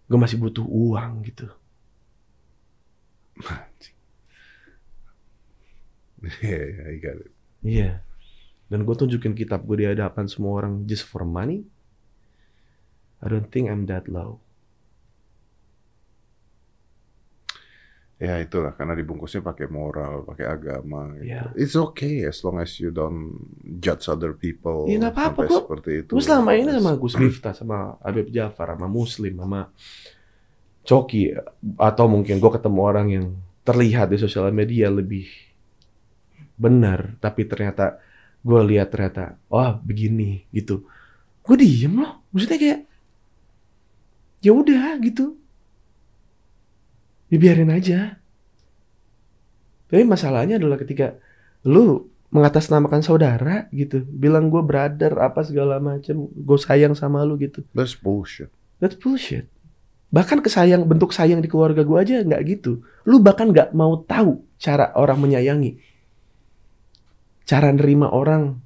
[SPEAKER 1] gue masih butuh uang gitu
[SPEAKER 2] Iya, iya, I got it.
[SPEAKER 1] Iya. Dan gue tunjukin kitab gue di hadapan semua orang just for money. I don't think I'm that low.
[SPEAKER 2] Ya itulah karena dibungkusnya pakai moral, pakai agama. Gitu.
[SPEAKER 1] Iya.
[SPEAKER 2] It's okay as long as you don't judge other people.
[SPEAKER 1] Iya, nggak apa-apa. Gua-
[SPEAKER 2] seperti itu.
[SPEAKER 1] Gue selama ini sama Gus Miftah, sama Habib Jafar, sama Muslim, sama Coki. Atau mungkin gue ketemu orang yang terlihat di sosial media lebih benar. Tapi ternyata gue lihat ternyata, oh begini gitu. Gue diem loh. Maksudnya kayak, ya udah gitu. Dibiarin aja. Tapi masalahnya adalah ketika lu mengatasnamakan saudara gitu, bilang gue brother apa segala macem, gue sayang sama lu gitu.
[SPEAKER 2] That's bullshit.
[SPEAKER 1] That's bullshit. Bahkan kesayang bentuk sayang di keluarga gue aja nggak gitu. Lu bahkan nggak mau tahu cara orang menyayangi, cara nerima orang.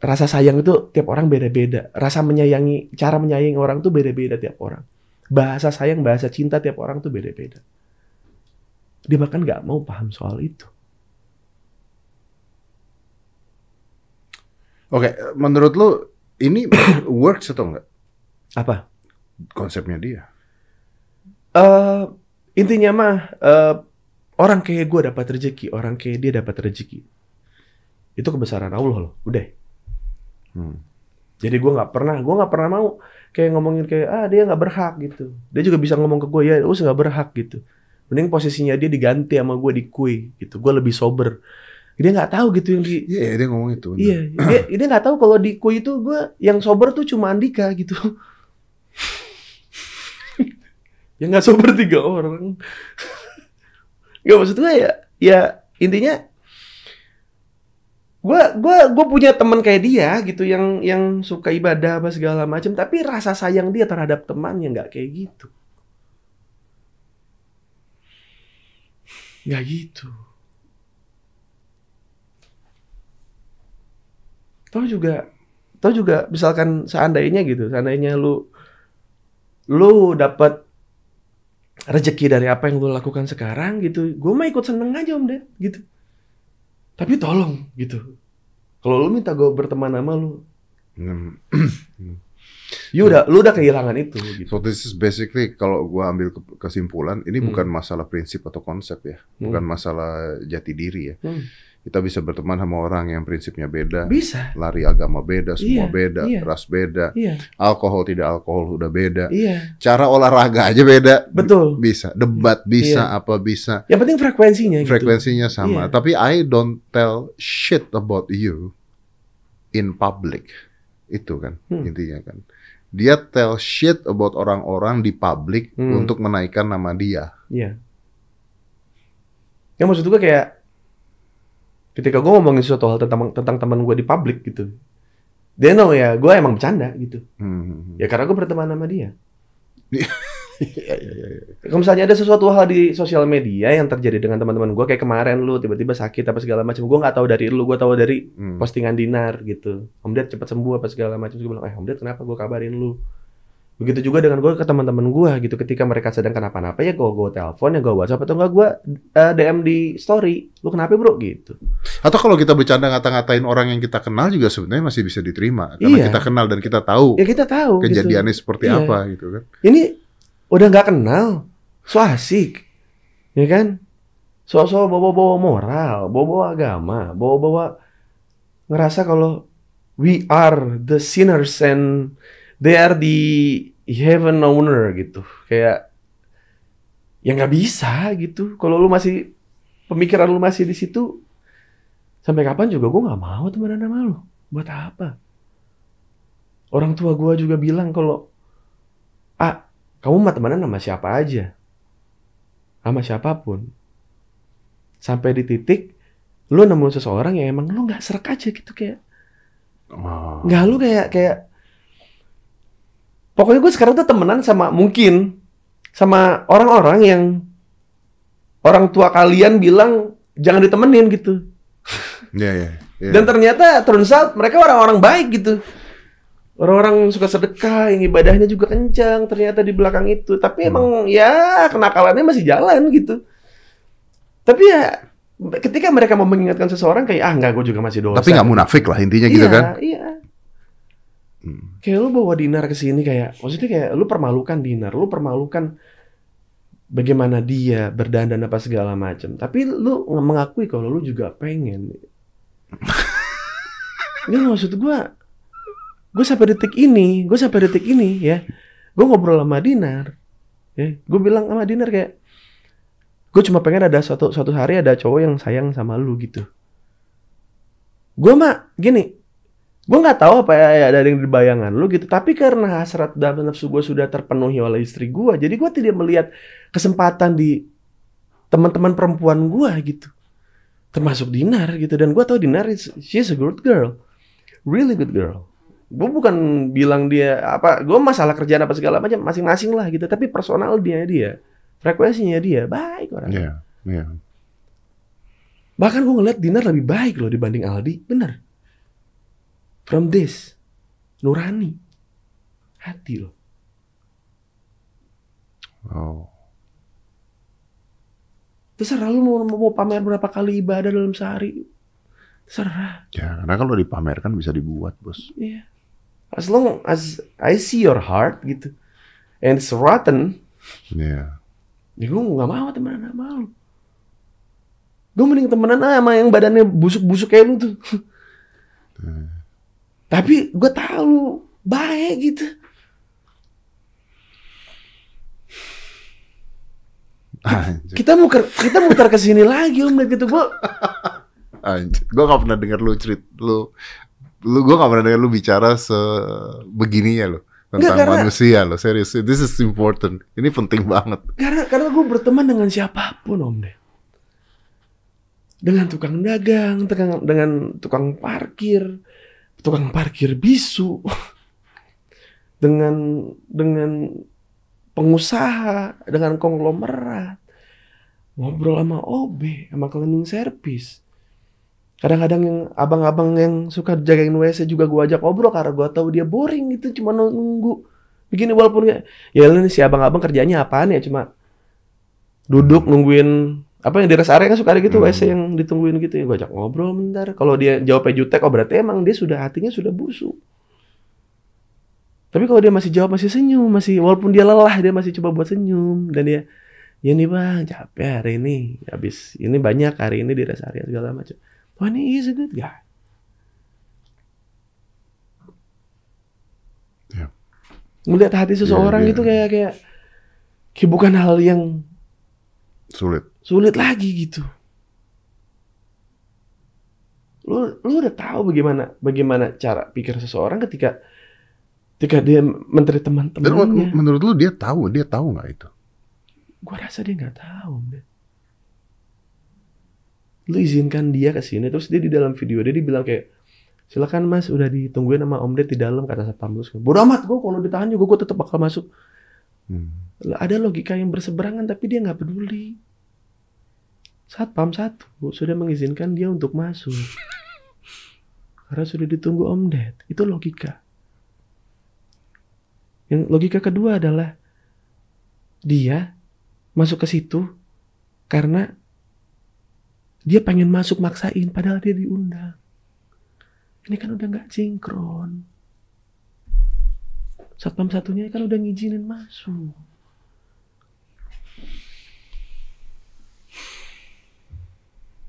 [SPEAKER 1] Rasa sayang itu tiap orang beda-beda. Rasa menyayangi, cara menyayangi orang tuh beda-beda tiap orang. Bahasa sayang, bahasa cinta tiap orang tuh beda-beda. Dia bahkan nggak mau paham soal itu.
[SPEAKER 2] Oke, menurut lu ini (coughs) works atau enggak
[SPEAKER 1] Apa?
[SPEAKER 2] konsepnya dia?
[SPEAKER 1] eh intinya mah eh, orang kayak gue dapat rezeki, orang kayak dia dapat rezeki. Itu kebesaran Allah loh, udah.
[SPEAKER 2] Hmm.
[SPEAKER 1] Jadi gue nggak pernah, gue nggak pernah mau kayak ngomongin kayak ah dia nggak berhak gitu. Dia juga bisa ngomong ke gue ya, us nggak berhak gitu. Mending posisinya dia diganti sama gue di kue gitu. Gue lebih sober. Dia nggak tahu gitu yang di
[SPEAKER 2] Iya, dia ngomong itu.
[SPEAKER 1] Iya, dia, dia nggak tahu kalau di kue itu gue yang sober tuh cuma Andika gitu. (laughs) yang nggak sober tiga orang. (laughs) Gak maksud gue ya, ya intinya gue gua gue punya teman kayak dia gitu yang yang suka ibadah apa segala macam tapi rasa sayang dia terhadap temannya nggak kayak gitu nggak gitu Tahu juga, tahu juga misalkan seandainya gitu, seandainya lu lu dapat rezeki dari apa yang lu lakukan sekarang gitu, gue mah ikut seneng aja om Ded, gitu. Tapi tolong gitu, kalau lu minta gue berteman sama lu,
[SPEAKER 2] Hmm.
[SPEAKER 1] you udah lu udah kehilangan itu gitu.
[SPEAKER 2] So this is basically kalau gua ambil ke- kesimpulan ini
[SPEAKER 1] Hmm.
[SPEAKER 2] bukan masalah prinsip atau konsep ya, bukan masalah jati diri ya.
[SPEAKER 1] Hmm.
[SPEAKER 2] Kita bisa berteman sama orang yang prinsipnya beda,
[SPEAKER 1] Bisa,
[SPEAKER 2] lari agama beda, semua
[SPEAKER 1] Iya,
[SPEAKER 2] beda,
[SPEAKER 1] iya.
[SPEAKER 2] ras beda,
[SPEAKER 1] iya,
[SPEAKER 2] alkohol tidak alkohol udah beda,
[SPEAKER 1] iya,
[SPEAKER 2] cara olahraga aja beda,
[SPEAKER 1] betul.
[SPEAKER 2] bisa, debat bisa, apa bisa,
[SPEAKER 1] Yang penting frekuensinya gitu.
[SPEAKER 2] frekuensinya sama.
[SPEAKER 1] Iya.
[SPEAKER 2] Tapi I don't tell shit about you in public, itu kan
[SPEAKER 1] Hmm.
[SPEAKER 2] intinya kan. Dia tell shit about orang-orang di public
[SPEAKER 1] Hmm.
[SPEAKER 2] untuk menaikkan nama dia.
[SPEAKER 1] Iya. Yang maksud gue kayak ketika gue ngomongin sesuatu hal tentang tentang teman gue di publik gitu, dia know ya gue emang bercanda gitu.
[SPEAKER 2] Hmm.
[SPEAKER 1] Ya karena gue berteman sama dia.
[SPEAKER 2] Iya, iya, iya.
[SPEAKER 1] Kalau misalnya ada sesuatu hal di sosial media yang terjadi dengan teman-teman gue kayak kemarin lu tiba-tiba sakit apa segala macam, gue nggak tahu dari lu, gue tahu dari
[SPEAKER 2] Hmm.
[SPEAKER 1] postingan Dinar gitu. Om Ded cepat sembuh apa segala macam. Gue bilang, eh Om Ded kenapa gue kabarin lu? Begitu juga dengan gue ke teman-teman gue gitu. Ketika mereka sedang kenapa-napa ya gue gue telepon ya gue WhatsApp atau enggak gue eh, DM di story. Lu kenapa bro gitu?
[SPEAKER 2] Atau kalau kita bercanda ngata-ngatain orang yang kita kenal juga sebenarnya masih bisa diterima karena
[SPEAKER 1] Iya.
[SPEAKER 2] kita kenal dan kita tahu
[SPEAKER 1] Ya kita tahu.
[SPEAKER 2] kejadiannya
[SPEAKER 1] gitu.
[SPEAKER 2] seperti
[SPEAKER 1] Iya.
[SPEAKER 2] apa gitu kan.
[SPEAKER 1] Ini udah nggak kenal, so asik, ya kan? So-so bawa-bawa moral, bawa-bawa agama, bawa-bawa ngerasa kalau we are the sinners and they are the heaven owner gitu. Kayak ya nggak bisa gitu. Kalau lu masih pemikiran lu masih di situ, sampai kapan juga gue nggak mau temenan sama lu. Buat apa? Orang tua gue juga bilang kalau ah kamu mah temenan sama siapa aja, sama siapa pun. Sampai di titik lu nemu seseorang yang emang lu nggak serak aja gitu kayak
[SPEAKER 2] Oh.
[SPEAKER 1] nggak lu kayak kayak pokoknya gue sekarang tuh temenan sama mungkin sama orang-orang yang orang tua kalian bilang jangan ditemenin gitu (laughs)
[SPEAKER 2] Iya, iya. iya.
[SPEAKER 1] dan ternyata turns out mereka orang-orang baik gitu orang-orang suka sedekah yang ibadahnya juga kencang ternyata di belakang itu tapi
[SPEAKER 2] Hmm.
[SPEAKER 1] emang ya kenakalannya masih jalan gitu tapi ya ketika mereka mau mengingatkan seseorang kayak ah nggak gue juga masih dosa
[SPEAKER 2] Tapi nggak munafik lah intinya gitu
[SPEAKER 1] iya,
[SPEAKER 2] kan.
[SPEAKER 1] Iya.
[SPEAKER 2] Hmm.
[SPEAKER 1] Kayak lu bawa Dinar ke sini kayak maksudnya kayak lu permalukan Dinar, lu permalukan bagaimana dia berdandan apa segala macam. Tapi lu mengakui kalau lu juga pengen. (laughs) Ini maksud gua gue sampai detik ini, gue sampai detik ini ya, gue ngobrol sama Dinar, ya, gue bilang sama Dinar kayak, gue cuma pengen ada suatu suatu hari ada cowok yang sayang sama lu gitu. Gue mah gini, gue nggak tahu apa ya ada yang di bayangan lu gitu, tapi karena hasrat dalam nafsu gue sudah terpenuhi oleh istri gue, jadi gue tidak melihat kesempatan di teman-teman perempuan gue gitu, termasuk Dinar gitu, dan gue tahu Dinar is she's a good girl, really good girl. Gue bukan bilang dia apa, gue masalah kerjaan apa segala macam masing-masing lah gitu, tapi personal dia dia, frekuensinya dia baik orang.
[SPEAKER 2] Iya, iya.
[SPEAKER 1] Bahkan gue ngeliat Dinar lebih baik loh dibanding Aldi. Bener. From this. Nurani. Hati loh.
[SPEAKER 2] Oh.
[SPEAKER 1] Terserah lu mau, mau pamer berapa kali ibadah dalam sehari. Terserah.
[SPEAKER 2] Ya, karena kalau dipamerkan bisa dibuat, Bos.
[SPEAKER 1] Iya. As long as I see your heart gitu. And it's rotten.
[SPEAKER 2] Iya.
[SPEAKER 1] Ya gue gak mau temenan sama lu. Gue mending temenan aja sama yang badannya busuk-busuk kayak lu tuh. Tapi gue tahu baik gitu.
[SPEAKER 2] Anjir.
[SPEAKER 1] Kita mau kita muter ke sini lagi om gitu gua
[SPEAKER 2] Anjir. Gue gak pernah denger lu cerit lu lu gue gak pernah denger lu bicara sebegininya lo tentang
[SPEAKER 1] Enggak, karena-
[SPEAKER 2] manusia lo serius this is important ini penting banget
[SPEAKER 1] karena karena gue berteman dengan siapa pun om deh dengan tukang dagang dengan dengan tukang parkir tukang parkir bisu. Dengan dengan pengusaha dengan konglomerat. Ngobrol sama OB sama cleaning service. Kadang-kadang yang abang-abang yang suka jagain WC juga gua ajak ngobrol karena gua tahu dia boring gitu cuma nunggu. Begini walaupun ya ya ini si abang-abang kerjanya apaan ya? Cuma duduk nungguin apa yang di rest area kan suka ada gitu
[SPEAKER 2] Hmm.
[SPEAKER 1] WC yang ditungguin gitu ya. Gua ajak ngobrol bentar. Kalau dia jawabnya jutek oh berarti emang dia sudah hatinya sudah busuk. Tapi kalau dia masih jawab masih senyum masih walaupun dia lelah dia masih coba buat senyum. Dan dia ya nih bang capek hari ini. Habis ini banyak hari ini di rest area segala macam. Oh ini is a good guy.
[SPEAKER 2] Ya.
[SPEAKER 1] melihat hati seseorang
[SPEAKER 2] Iya,
[SPEAKER 1] itu
[SPEAKER 2] iya.
[SPEAKER 1] kayak kayak kayak bukan hal yang
[SPEAKER 2] sulit
[SPEAKER 1] sulit lagi gitu. Lu lu udah tahu bagaimana bagaimana cara pikir seseorang ketika ketika dia menteri teman-temannya.
[SPEAKER 2] menurut lu dia tahu dia tahu nggak itu
[SPEAKER 1] Gua rasa dia nggak tahu. Lu izinkan dia ke sini terus dia di dalam video dia dibilang kayak silakan mas udah ditungguin sama om Ded di dalam kata satpam terus bodoh amat gue kalau ditahan juga gue tetap bakal masuk
[SPEAKER 2] hmm.
[SPEAKER 1] Ada logika yang berseberangan tapi dia nggak peduli. Satpam satu sudah mengizinkan dia untuk masuk. Karena sudah ditunggu Om Ded. Itu logika. Yang logika kedua adalah dia masuk ke situ karena dia pengen masuk maksain padahal dia diundang. Ini kan udah nggak sinkron. Satpam satunya kan udah ngizinin masuk.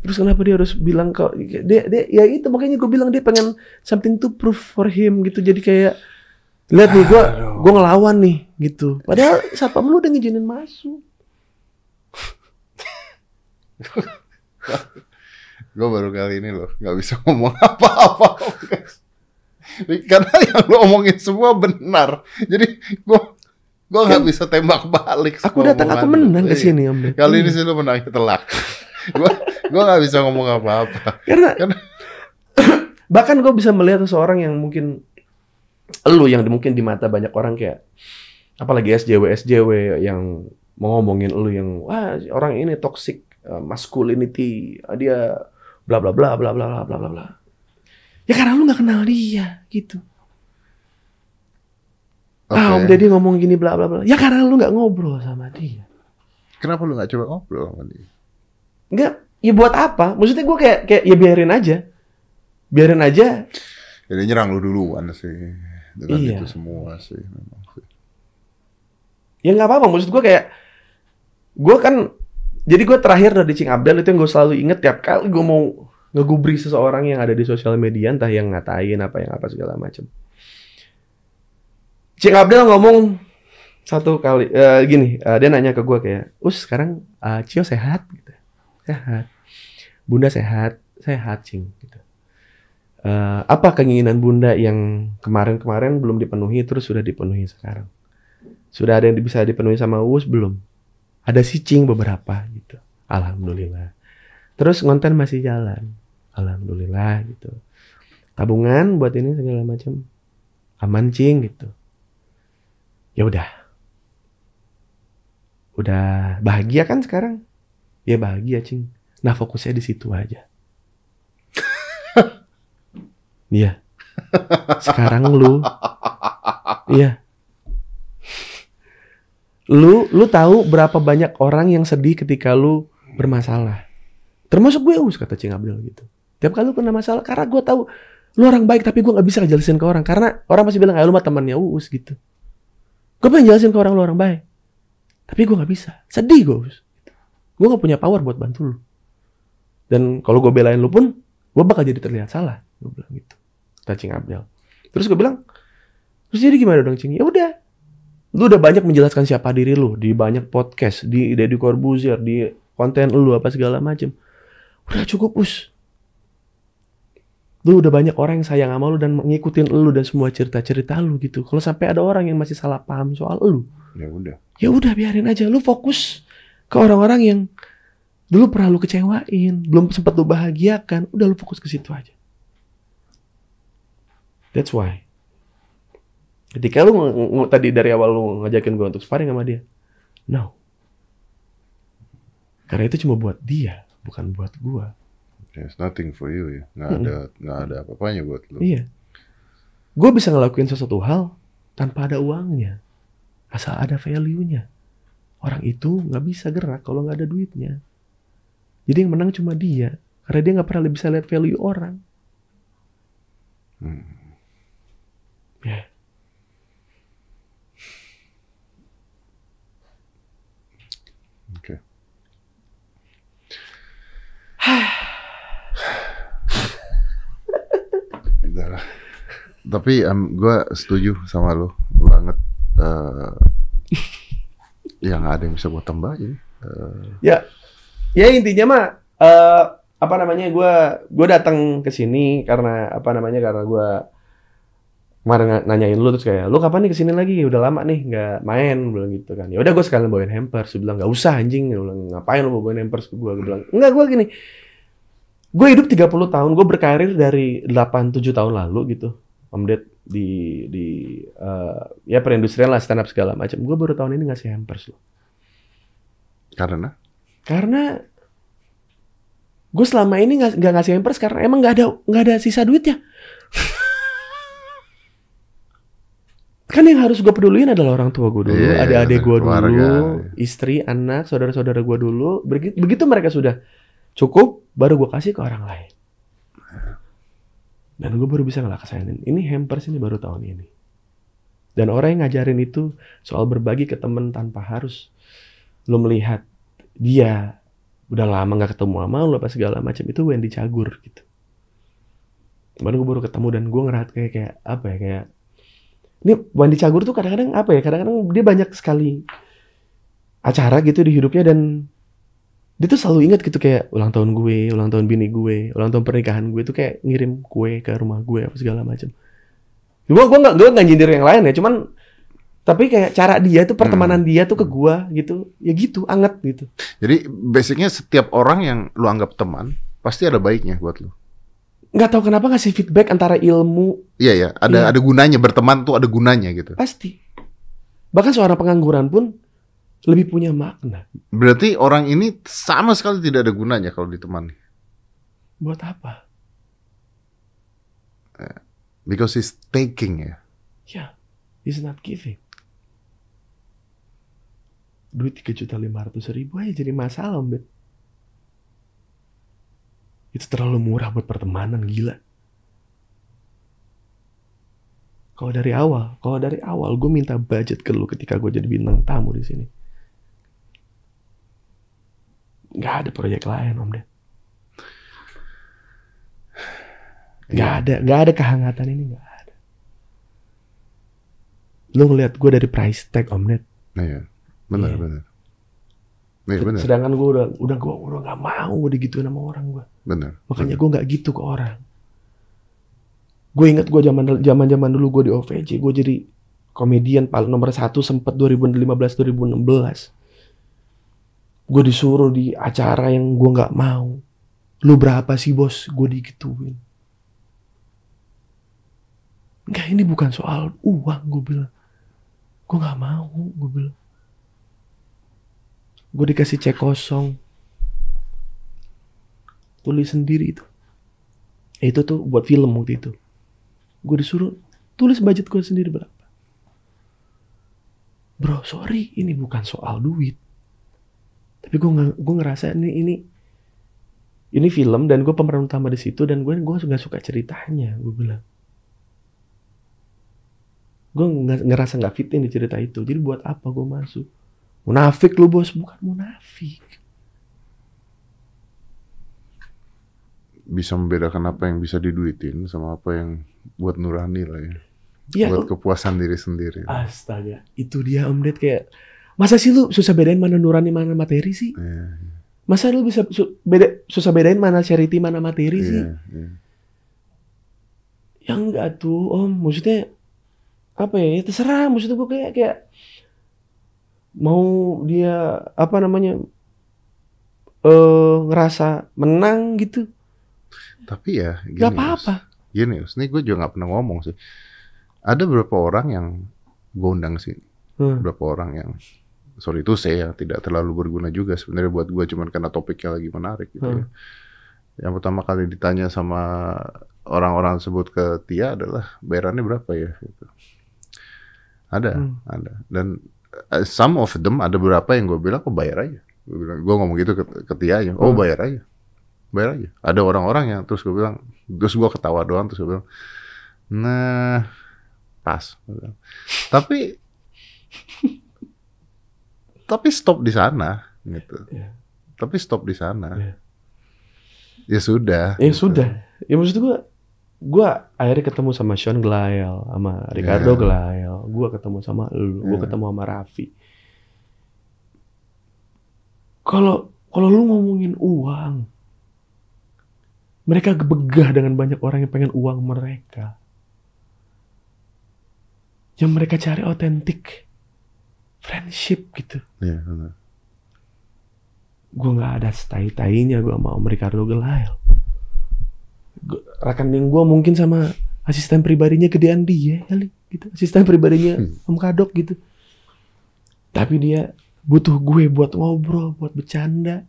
[SPEAKER 1] Terus kenapa dia harus bilang kok dia dia ya itu makanya gue bilang dia pengen something to prove for him gitu. Jadi kayak lihat nih gue gue ngelawan nih gitu. Padahal siapa lu udah ngizinin masuk.
[SPEAKER 2] Gue baru kali ini loh nggak bisa ngomong apa-apa. Karena yang lo omongin semua benar. Jadi gue gue nggak bisa tembak balik.
[SPEAKER 1] Aku datang, aku menang ke
[SPEAKER 2] Iya.
[SPEAKER 1] sini Om Ded.
[SPEAKER 2] Kali ini
[SPEAKER 1] Iya.
[SPEAKER 2] sih lo menangnya telak. Gue gue nggak bisa ngomong apa-apa.
[SPEAKER 1] Karena
[SPEAKER 2] Karena- (coughs)
[SPEAKER 1] bahkan gue bisa melihat seseorang yang mungkin lu yang mungkin di mata banyak orang kayak apalagi SJW SJW yang mau ngomongin lu yang wah orang ini toxic uh, masculinity dia bla bla bla bla bla bla bla bla bla. Ya karena lu nggak kenal dia gitu. Ah, Om. Deddy ngomong gini bla bla bla. Ya karena lu nggak ngobrol sama dia.
[SPEAKER 2] Kenapa lu nggak coba ngobrol sama dia?
[SPEAKER 1] Enggak, ya buat apa? Maksudnya gue kayak kayak ya biarin aja. Biarin aja
[SPEAKER 2] Jadi nyerang lu duluan sih dengan
[SPEAKER 1] Iya.
[SPEAKER 2] itu semua sih. memang sih.
[SPEAKER 1] ya nggak apa-apa maksud gue kayak gue kan jadi gue terakhir dari Cing Abdel itu yang gue selalu inget tiap kali gue mau ngegubri seseorang yang ada di sosial media entah yang ngatain apa yang apa segala macam Cing Abdel ngomong satu kali eh, gini eh, dia nanya ke gue kayak us sekarang eh, Cio sehat gitu sehat Bunda sehat sehat Cing gitu Eh, apa keinginan Bunda yang kemarin-kemarin belum dipenuhi terus sudah dipenuhi sekarang sudah ada yang bisa dipenuhi sama Uus belum? Ada sicing beberapa gitu. Alhamdulillah. Terus konten masih jalan. Alhamdulillah gitu. Tabungan buat ini segala macam aman cing gitu. Ya udah. Udah bahagia kan sekarang? Ya bahagia cing. Nah fokusnya di situ aja. (laughs) Iya. Sekarang lu Iya. Lu lu tahu berapa banyak orang yang sedih ketika lu bermasalah. Termasuk gue us kata Cing Abdul gitu. Tiap kali lu kena masalah karena gue tahu lu orang baik tapi gue nggak bisa ngejelasin ke orang karena orang pasti bilang kayak lu mah temannya Uus gitu. Gue pengen jelasin ke orang lu orang baik. Tapi gue nggak bisa. Sedih gue Uus. Gue nggak punya power buat bantu lu. Dan kalau gue belain lu pun gue bakal jadi terlihat salah. Gue bilang gitu. Kata Cing Abdul. Terus gue bilang, terus jadi gimana dong Cing? Ya udah, lu udah banyak menjelaskan siapa diri lu di banyak podcast, di Deddy Corbuzier, di konten lu apa segala macem. Udah cukup us. Lu udah banyak orang yang sayang sama lu dan ngikutin lu dan semua cerita-cerita lu gitu. Kalau sampai ada orang yang masih salah paham soal lu,
[SPEAKER 2] Ya udah.
[SPEAKER 1] ya udah biarin aja. Lu fokus ke orang-orang yang dulu pernah lu kecewain, belum sempat lu bahagiakan. Udah lu fokus ke situ aja. That's why. Ketika lu tadi dari awal lu ngajakin gue untuk sparring sama dia, no. Karena itu cuma buat dia, bukan buat gua.
[SPEAKER 2] There's nothing for you ya. Nggak
[SPEAKER 1] Mm-mm.
[SPEAKER 2] ada nggak ada apa-apanya buat lu.
[SPEAKER 1] Iya. Gue bisa ngelakuin sesuatu hal tanpa ada uangnya. Asal ada value-nya. Orang itu nggak bisa gerak kalau nggak ada duitnya. Jadi yang menang cuma dia. Karena dia nggak pernah bisa lihat value orang.
[SPEAKER 2] Hmm.
[SPEAKER 1] Ya.
[SPEAKER 2] Oke. Lah. Tapi gue setuju sama lo banget. eh ya nggak ada yang bisa gue tambahin. Eh,
[SPEAKER 1] Ya, ya intinya mah eh apa namanya gue gue datang ke sini karena apa namanya karena gue kemarin nanyain lu terus kayak lu kapan nih ke sini lagi? Udah lama nih nggak main bilang gitu kan. Ya udah gue sekalian bawain hampers dia bilang nggak usah anjing. Dia bilang ngapain lu bawain hampers gue gue bilang enggak gue gini gue hidup 30 tahun gue berkarir dari 8 7 tahun lalu gitu Om Ded di di eh, ya perindustrian lah stand up segala macam gue baru tahun ini ngasih hampers loh
[SPEAKER 2] karena
[SPEAKER 1] karena gue selama ini nggak nggak ngasih hampers karena emang nggak ada nggak ada sisa duitnya. (laughs) kan yang harus gue peduliin adalah orang tua gue dulu,
[SPEAKER 2] Iya,
[SPEAKER 1] ada adik gue dulu,
[SPEAKER 2] iya.
[SPEAKER 1] istri, anak, saudara-saudara gue dulu. Begitu, begitu mereka sudah cukup, baru gue kasih ke orang lain. Dan gue baru bisa ngelaksainin. Ini hampers ini baru tahun ini. Dan orang yang ngajarin itu soal berbagi ke temen tanpa harus lo melihat dia udah lama nggak ketemu sama lu apa segala macam itu Wendy Cagur gitu kemarin gue baru ketemu dan gue ngerat kayak kayak apa ya kayak ini Wendy Cagur tuh kadang-kadang apa ya kadang-kadang dia banyak sekali acara gitu di hidupnya dan dia tuh selalu ingat gitu kayak ulang tahun gue, ulang tahun bini gue, ulang tahun pernikahan gue tuh kayak ngirim kue ke rumah gue apa segala macam. Gue gue nggak gue nggak nyindir yang lain ya, cuman tapi kayak cara dia tuh pertemanan dia tuh ke gue gitu, ya gitu, anget gitu.
[SPEAKER 2] Jadi basicnya setiap orang yang lu anggap teman pasti ada baiknya buat lu.
[SPEAKER 1] Nggak tahu kenapa ngasih feedback antara ilmu
[SPEAKER 2] Iya ya, ada
[SPEAKER 1] Iya.
[SPEAKER 2] ada gunanya berteman tuh ada gunanya gitu.
[SPEAKER 1] pasti. Bahkan seorang pengangguran pun lebih punya makna.
[SPEAKER 2] Berarti orang ini sama sekali tidak ada gunanya kalau ditemani.
[SPEAKER 1] Buat apa?
[SPEAKER 2] Because he's taking ya.
[SPEAKER 1] Ya, he's not giving. Duit tiga juta lima ratus ribu aja jadi masalah, Bet. Itu terlalu murah buat pertemanan, gila. Kalau dari awal, kalau dari awal gue minta budget ke lu ketika gue jadi bintang tamu di sini. Gak ada proyek lain, Om Det. Gak ada, gak ada kehangatan ini, gak ada. Lu ngeliat gue dari price tag, Om Net.
[SPEAKER 2] Iya. Benar,
[SPEAKER 1] Iya.
[SPEAKER 2] benar. Iya, benar.
[SPEAKER 1] Sedangkan gue udah, udah gue udah gak mau digituin sama orang gue.
[SPEAKER 2] Benar.
[SPEAKER 1] Makanya gue nggak gitu ke orang. Gue inget gue zaman zaman zaman dulu gue di OVJ, gue jadi komedian paling nomor satu sempet 2015-2016. Gue disuruh di acara yang gue nggak mau. Lu berapa sih bos? Gue digituin. Enggak ini bukan soal uang gue bilang. Gue nggak mau gue bilang. Gue dikasih cek kosong tulis sendiri itu. Eh, Itu tuh buat film waktu itu. Gue disuruh tulis budget gue sendiri berapa. Bro, sorry, ini bukan soal duit. Tapi gue gue ngerasa ini ini ini film dan gue pemeran utama di situ dan gue gue nggak suka ceritanya. Gue bilang. Gue ngerasa nggak fit di cerita itu. Jadi buat apa gue masuk? Munafik lu bos, bukan munafik.
[SPEAKER 2] Bisa membedakan apa yang bisa diduitin sama apa yang buat nurani lah ya.
[SPEAKER 1] Iya,
[SPEAKER 2] buat kepuasan diri sendiri.
[SPEAKER 1] Astaga, itu dia Om Ded kayak masa sih lu susah bedain mana nurani mana materi sih?
[SPEAKER 2] Iya,
[SPEAKER 1] Masa lu bisa su- beda susah bedain mana charity mana materi sih?
[SPEAKER 2] iya, iya.
[SPEAKER 1] Ya enggak tuh, Om. Maksudnya apa ya? Ya terserah. Maksudnya gue kayak kayak mau dia apa namanya eh ngerasa menang gitu.
[SPEAKER 2] Tapi ya, gini,
[SPEAKER 1] Gak apa-apa.
[SPEAKER 2] Gini, ini gue juga nggak pernah ngomong sih. Ada beberapa orang yang gue undang sih,
[SPEAKER 1] Hmm.
[SPEAKER 2] beberapa orang yang sorry itu saya tidak terlalu berguna juga sebenarnya buat gue cuman karena topiknya lagi menarik gitu ya.
[SPEAKER 1] Hmm.
[SPEAKER 2] Yang pertama kali ditanya sama orang-orang tersebut ke Tia adalah bayarannya berapa ya gitu. Ada,
[SPEAKER 1] Hmm.
[SPEAKER 2] ada. Dan uh, some of them ada beberapa yang gue bilang kok bayar aja. Gue bilang, gue ngomong gitu ke, ke Tia aja. Oh
[SPEAKER 1] Hmm.
[SPEAKER 2] bayar aja, bayar aja. Ada orang-orang yang terus gue bilang, terus gue ketawa doang terus gue bilang, nah pas. Gua. Tapi tapi stop di sana gitu.
[SPEAKER 1] Iya.
[SPEAKER 2] Tapi stop di sana.
[SPEAKER 1] Iya.
[SPEAKER 2] Ya sudah.
[SPEAKER 1] Ya
[SPEAKER 2] gitu.
[SPEAKER 1] sudah. Ya maksud gue gue akhirnya ketemu sama Sean Glael, sama Ricardo
[SPEAKER 2] Iya.
[SPEAKER 1] Glael, gue ketemu sama lu, gue
[SPEAKER 2] Iya.
[SPEAKER 1] ketemu sama Raffi. Kalau kalau lu ngomongin uang, mereka begah dengan banyak orang yang pengen uang mereka. Yang mereka cari otentik friendship gitu.
[SPEAKER 2] Iya, benar.
[SPEAKER 1] Gue nggak ada tai-tainya gue sama Om Ricardo. Gua- Rekening gue mungkin sama asisten pribadinya gedean dia kali gitu. Asisten pribadinya
[SPEAKER 2] Hmm.
[SPEAKER 1] Om Kadok gitu. Tapi dia butuh gue buat ngobrol, buat bercanda.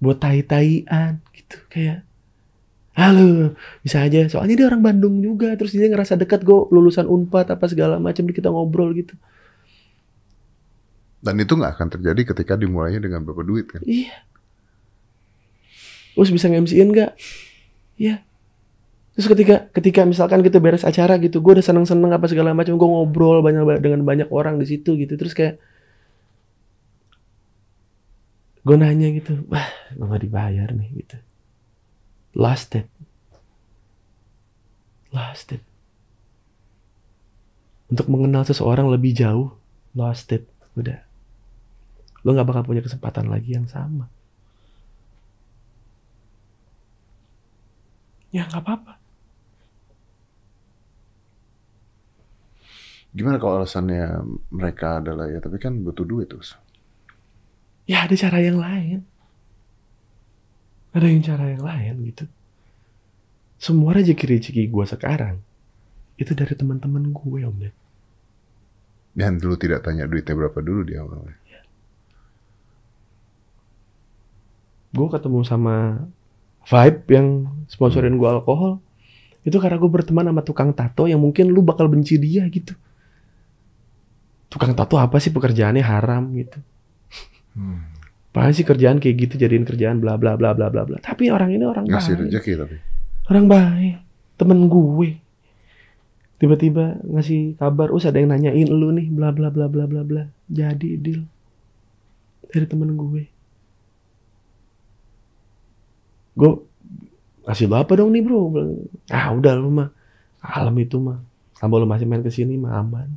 [SPEAKER 1] Buat tai-taian gitu kayak Halo, bisa aja. Soalnya dia orang Bandung juga, terus dia ngerasa dekat gue lulusan Unpad apa segala macam kita ngobrol gitu.
[SPEAKER 2] Dan itu nggak akan terjadi ketika dimulainya dengan beberapa duit kan.
[SPEAKER 1] Iya. Terus bisa nge-MC-in nggak? Iya. Terus ketika ketika misalkan kita beres acara gitu, gue udah seneng-seneng apa segala macam, gue ngobrol banyak dengan banyak orang di situ gitu. Terus kayak gue nanya gitu, wah gue gak dibayar nih gitu. Lost it. Lost it. Untuk mengenal seseorang lebih jauh, lost it. Udah. Lo gak bakal punya kesempatan lagi yang sama. Ya gak apa-apa.
[SPEAKER 2] Gimana kalau alasannya mereka adalah ya tapi kan butuh duit terus.
[SPEAKER 1] Ya ada cara yang lain. Ada yang cara yang lain gitu. Semua rezeki-rezeki gue sekarang itu dari teman-teman gue om Ded.
[SPEAKER 2] Dan dulu tidak tanya duitnya berapa dulu dia awalnya.
[SPEAKER 1] Gue ketemu sama Vibe yang sponsorin gue alkohol. Itu karena gue berteman sama tukang tato yang mungkin lu bakal benci dia gitu. Tukang tato apa sih pekerjaannya haram gitu.
[SPEAKER 2] Hmm.
[SPEAKER 1] Apaan sih kerjaan kayak gitu jadiin kerjaan bla bla bla bla bla bla. Tapi orang ini orang
[SPEAKER 2] Ngasih
[SPEAKER 1] baik.
[SPEAKER 2] rezeki tapi.
[SPEAKER 1] Orang baik. Temen gue. Tiba-tiba ngasih kabar, us ada yang nanyain lu nih, bla bla bla bla bla bla. Jadi deal. Dari temen gue. Gue kasih apa dong nih bro? Ah udah lu mah. Alam itu mah. Sama lu masih main ke sini mah aman.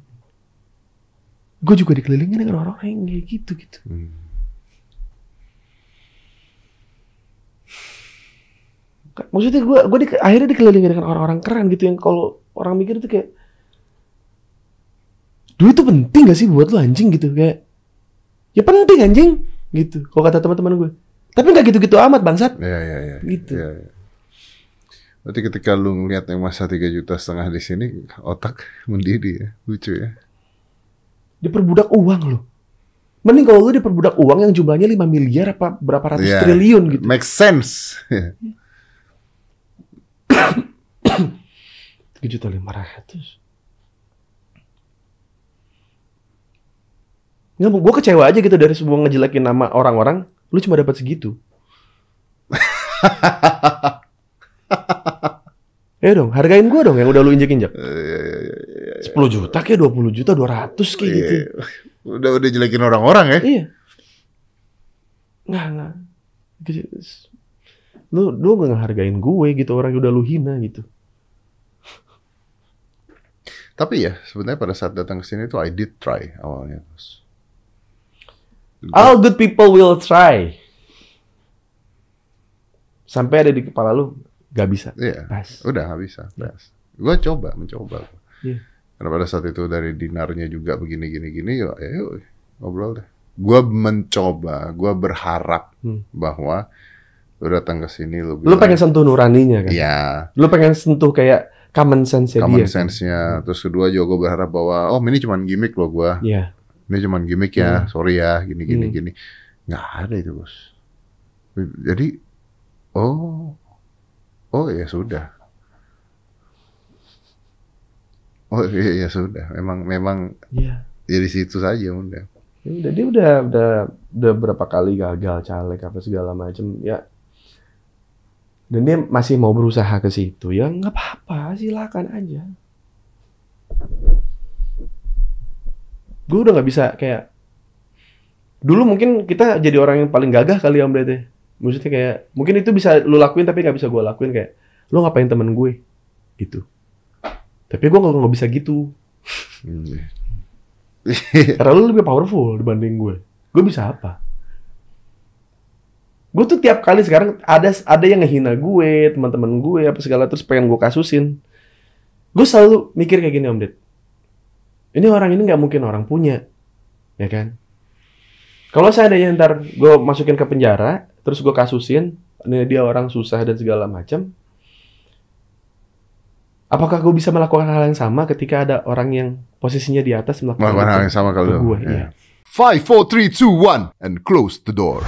[SPEAKER 1] Gue juga dikelilingin dengan orang-orang yang kayak gitu gitu.
[SPEAKER 2] Hmm.
[SPEAKER 1] maksudnya gue gue di, akhirnya dikelilingi dengan orang-orang keren gitu yang kalau orang mikir itu kayak duit itu penting gak sih buat lu anjing gitu kayak ya penting anjing gitu kalau kata teman-teman gue tapi nggak gitu-gitu amat bangsat
[SPEAKER 2] Ya ya ya.
[SPEAKER 1] Gitu.
[SPEAKER 2] Ya, ya. Berarti ketika lu ngeliat yang masa 3 juta setengah di sini otak mendidih ya. Lucu ya.
[SPEAKER 1] diperbudak uang lo mending kalau lu diperbudak uang yang jumlahnya 5 miliar apa berapa ratus
[SPEAKER 2] Iya.
[SPEAKER 1] triliun gitu
[SPEAKER 2] Make sense. (coughs)
[SPEAKER 1] tiga juta lima ratus Nggak, gue kecewa aja gitu dari semua ngejelekin nama orang-orang, lu cuma dapat segitu. (laughs) Ya dong, hargain gue dong yang udah lu injek-injek.
[SPEAKER 2] Eh,
[SPEAKER 1] 10 juta kayak 20 juta, 200 kayak gitu.
[SPEAKER 2] Iya. Udah udah jelekin orang-orang ya.
[SPEAKER 1] Iya. Nggak, nggak. Lu, lu nggak ngehargain gue gitu, orang yang udah lu hina gitu.
[SPEAKER 2] Tapi ya sebenarnya pada saat datang ke sini tuh I did try awalnya. Terus.
[SPEAKER 1] All good people will try. Sampai ada di kepala lu, gak bisa.
[SPEAKER 2] Iya.
[SPEAKER 1] Pas.
[SPEAKER 2] Udah nggak bisa. Best. Gue coba, mencoba.
[SPEAKER 1] Iya.
[SPEAKER 2] Karena pada saat itu dari dinarnya juga begini gini gini, ya ayo ngobrol deh. Gue mencoba, gue berharap
[SPEAKER 1] Hmm.
[SPEAKER 2] bahwa lu datang ke sini lu
[SPEAKER 1] Lu pengen sentuh nuraninya kan?
[SPEAKER 2] Iya,
[SPEAKER 1] Lu pengen sentuh kayak common sense
[SPEAKER 2] common
[SPEAKER 1] dia. kan?
[SPEAKER 2] sense-nya. Terus kedua juga gue berharap bahwa oh ini cuma gimmick loh gue.
[SPEAKER 1] Iya.
[SPEAKER 2] Ini cuma gimmick ya, sorry ya, gini gini
[SPEAKER 1] Hmm.
[SPEAKER 2] gini. Nggak ada itu bos. Jadi oh oh ya sudah. Oh iya ya sudah. Memang memang
[SPEAKER 1] Iya.
[SPEAKER 2] dari situ saja udah.
[SPEAKER 1] Ya udah dia udah udah udah berapa kali gagal caleg apa segala macem ya. Dan dia masih mau berusaha ke situ ya nggak apa-apa silakan aja. Gue udah nggak bisa kayak dulu mungkin kita jadi orang yang paling gagah kali ya om Dede. Maksudnya kayak mungkin itu bisa lu lakuin tapi nggak bisa gue lakuin kayak lu ngapain temen gue gitu. Tapi gue nggak bisa gitu.
[SPEAKER 2] Hmm.
[SPEAKER 1] Karena lu lebih powerful dibanding gue. Gue bisa apa? Gue tuh tiap kali sekarang ada ada yang ngehina gue, teman-teman gue apa segala terus pengen gue kasusin. Gue selalu mikir kayak gini Om Ded. Ini orang ini nggak mungkin orang punya, ya kan? Kalau seandainya ntar gue masukin ke penjara, terus gue kasusin, ini dia orang susah dan segala macam. Apakah gue bisa melakukan hal yang sama ketika ada orang yang posisinya di atas melakukan
[SPEAKER 2] Melakukan hal yang sama kalau
[SPEAKER 1] gue,
[SPEAKER 2] ya.
[SPEAKER 1] iya.
[SPEAKER 2] Five, four, three, two, one, and close the door.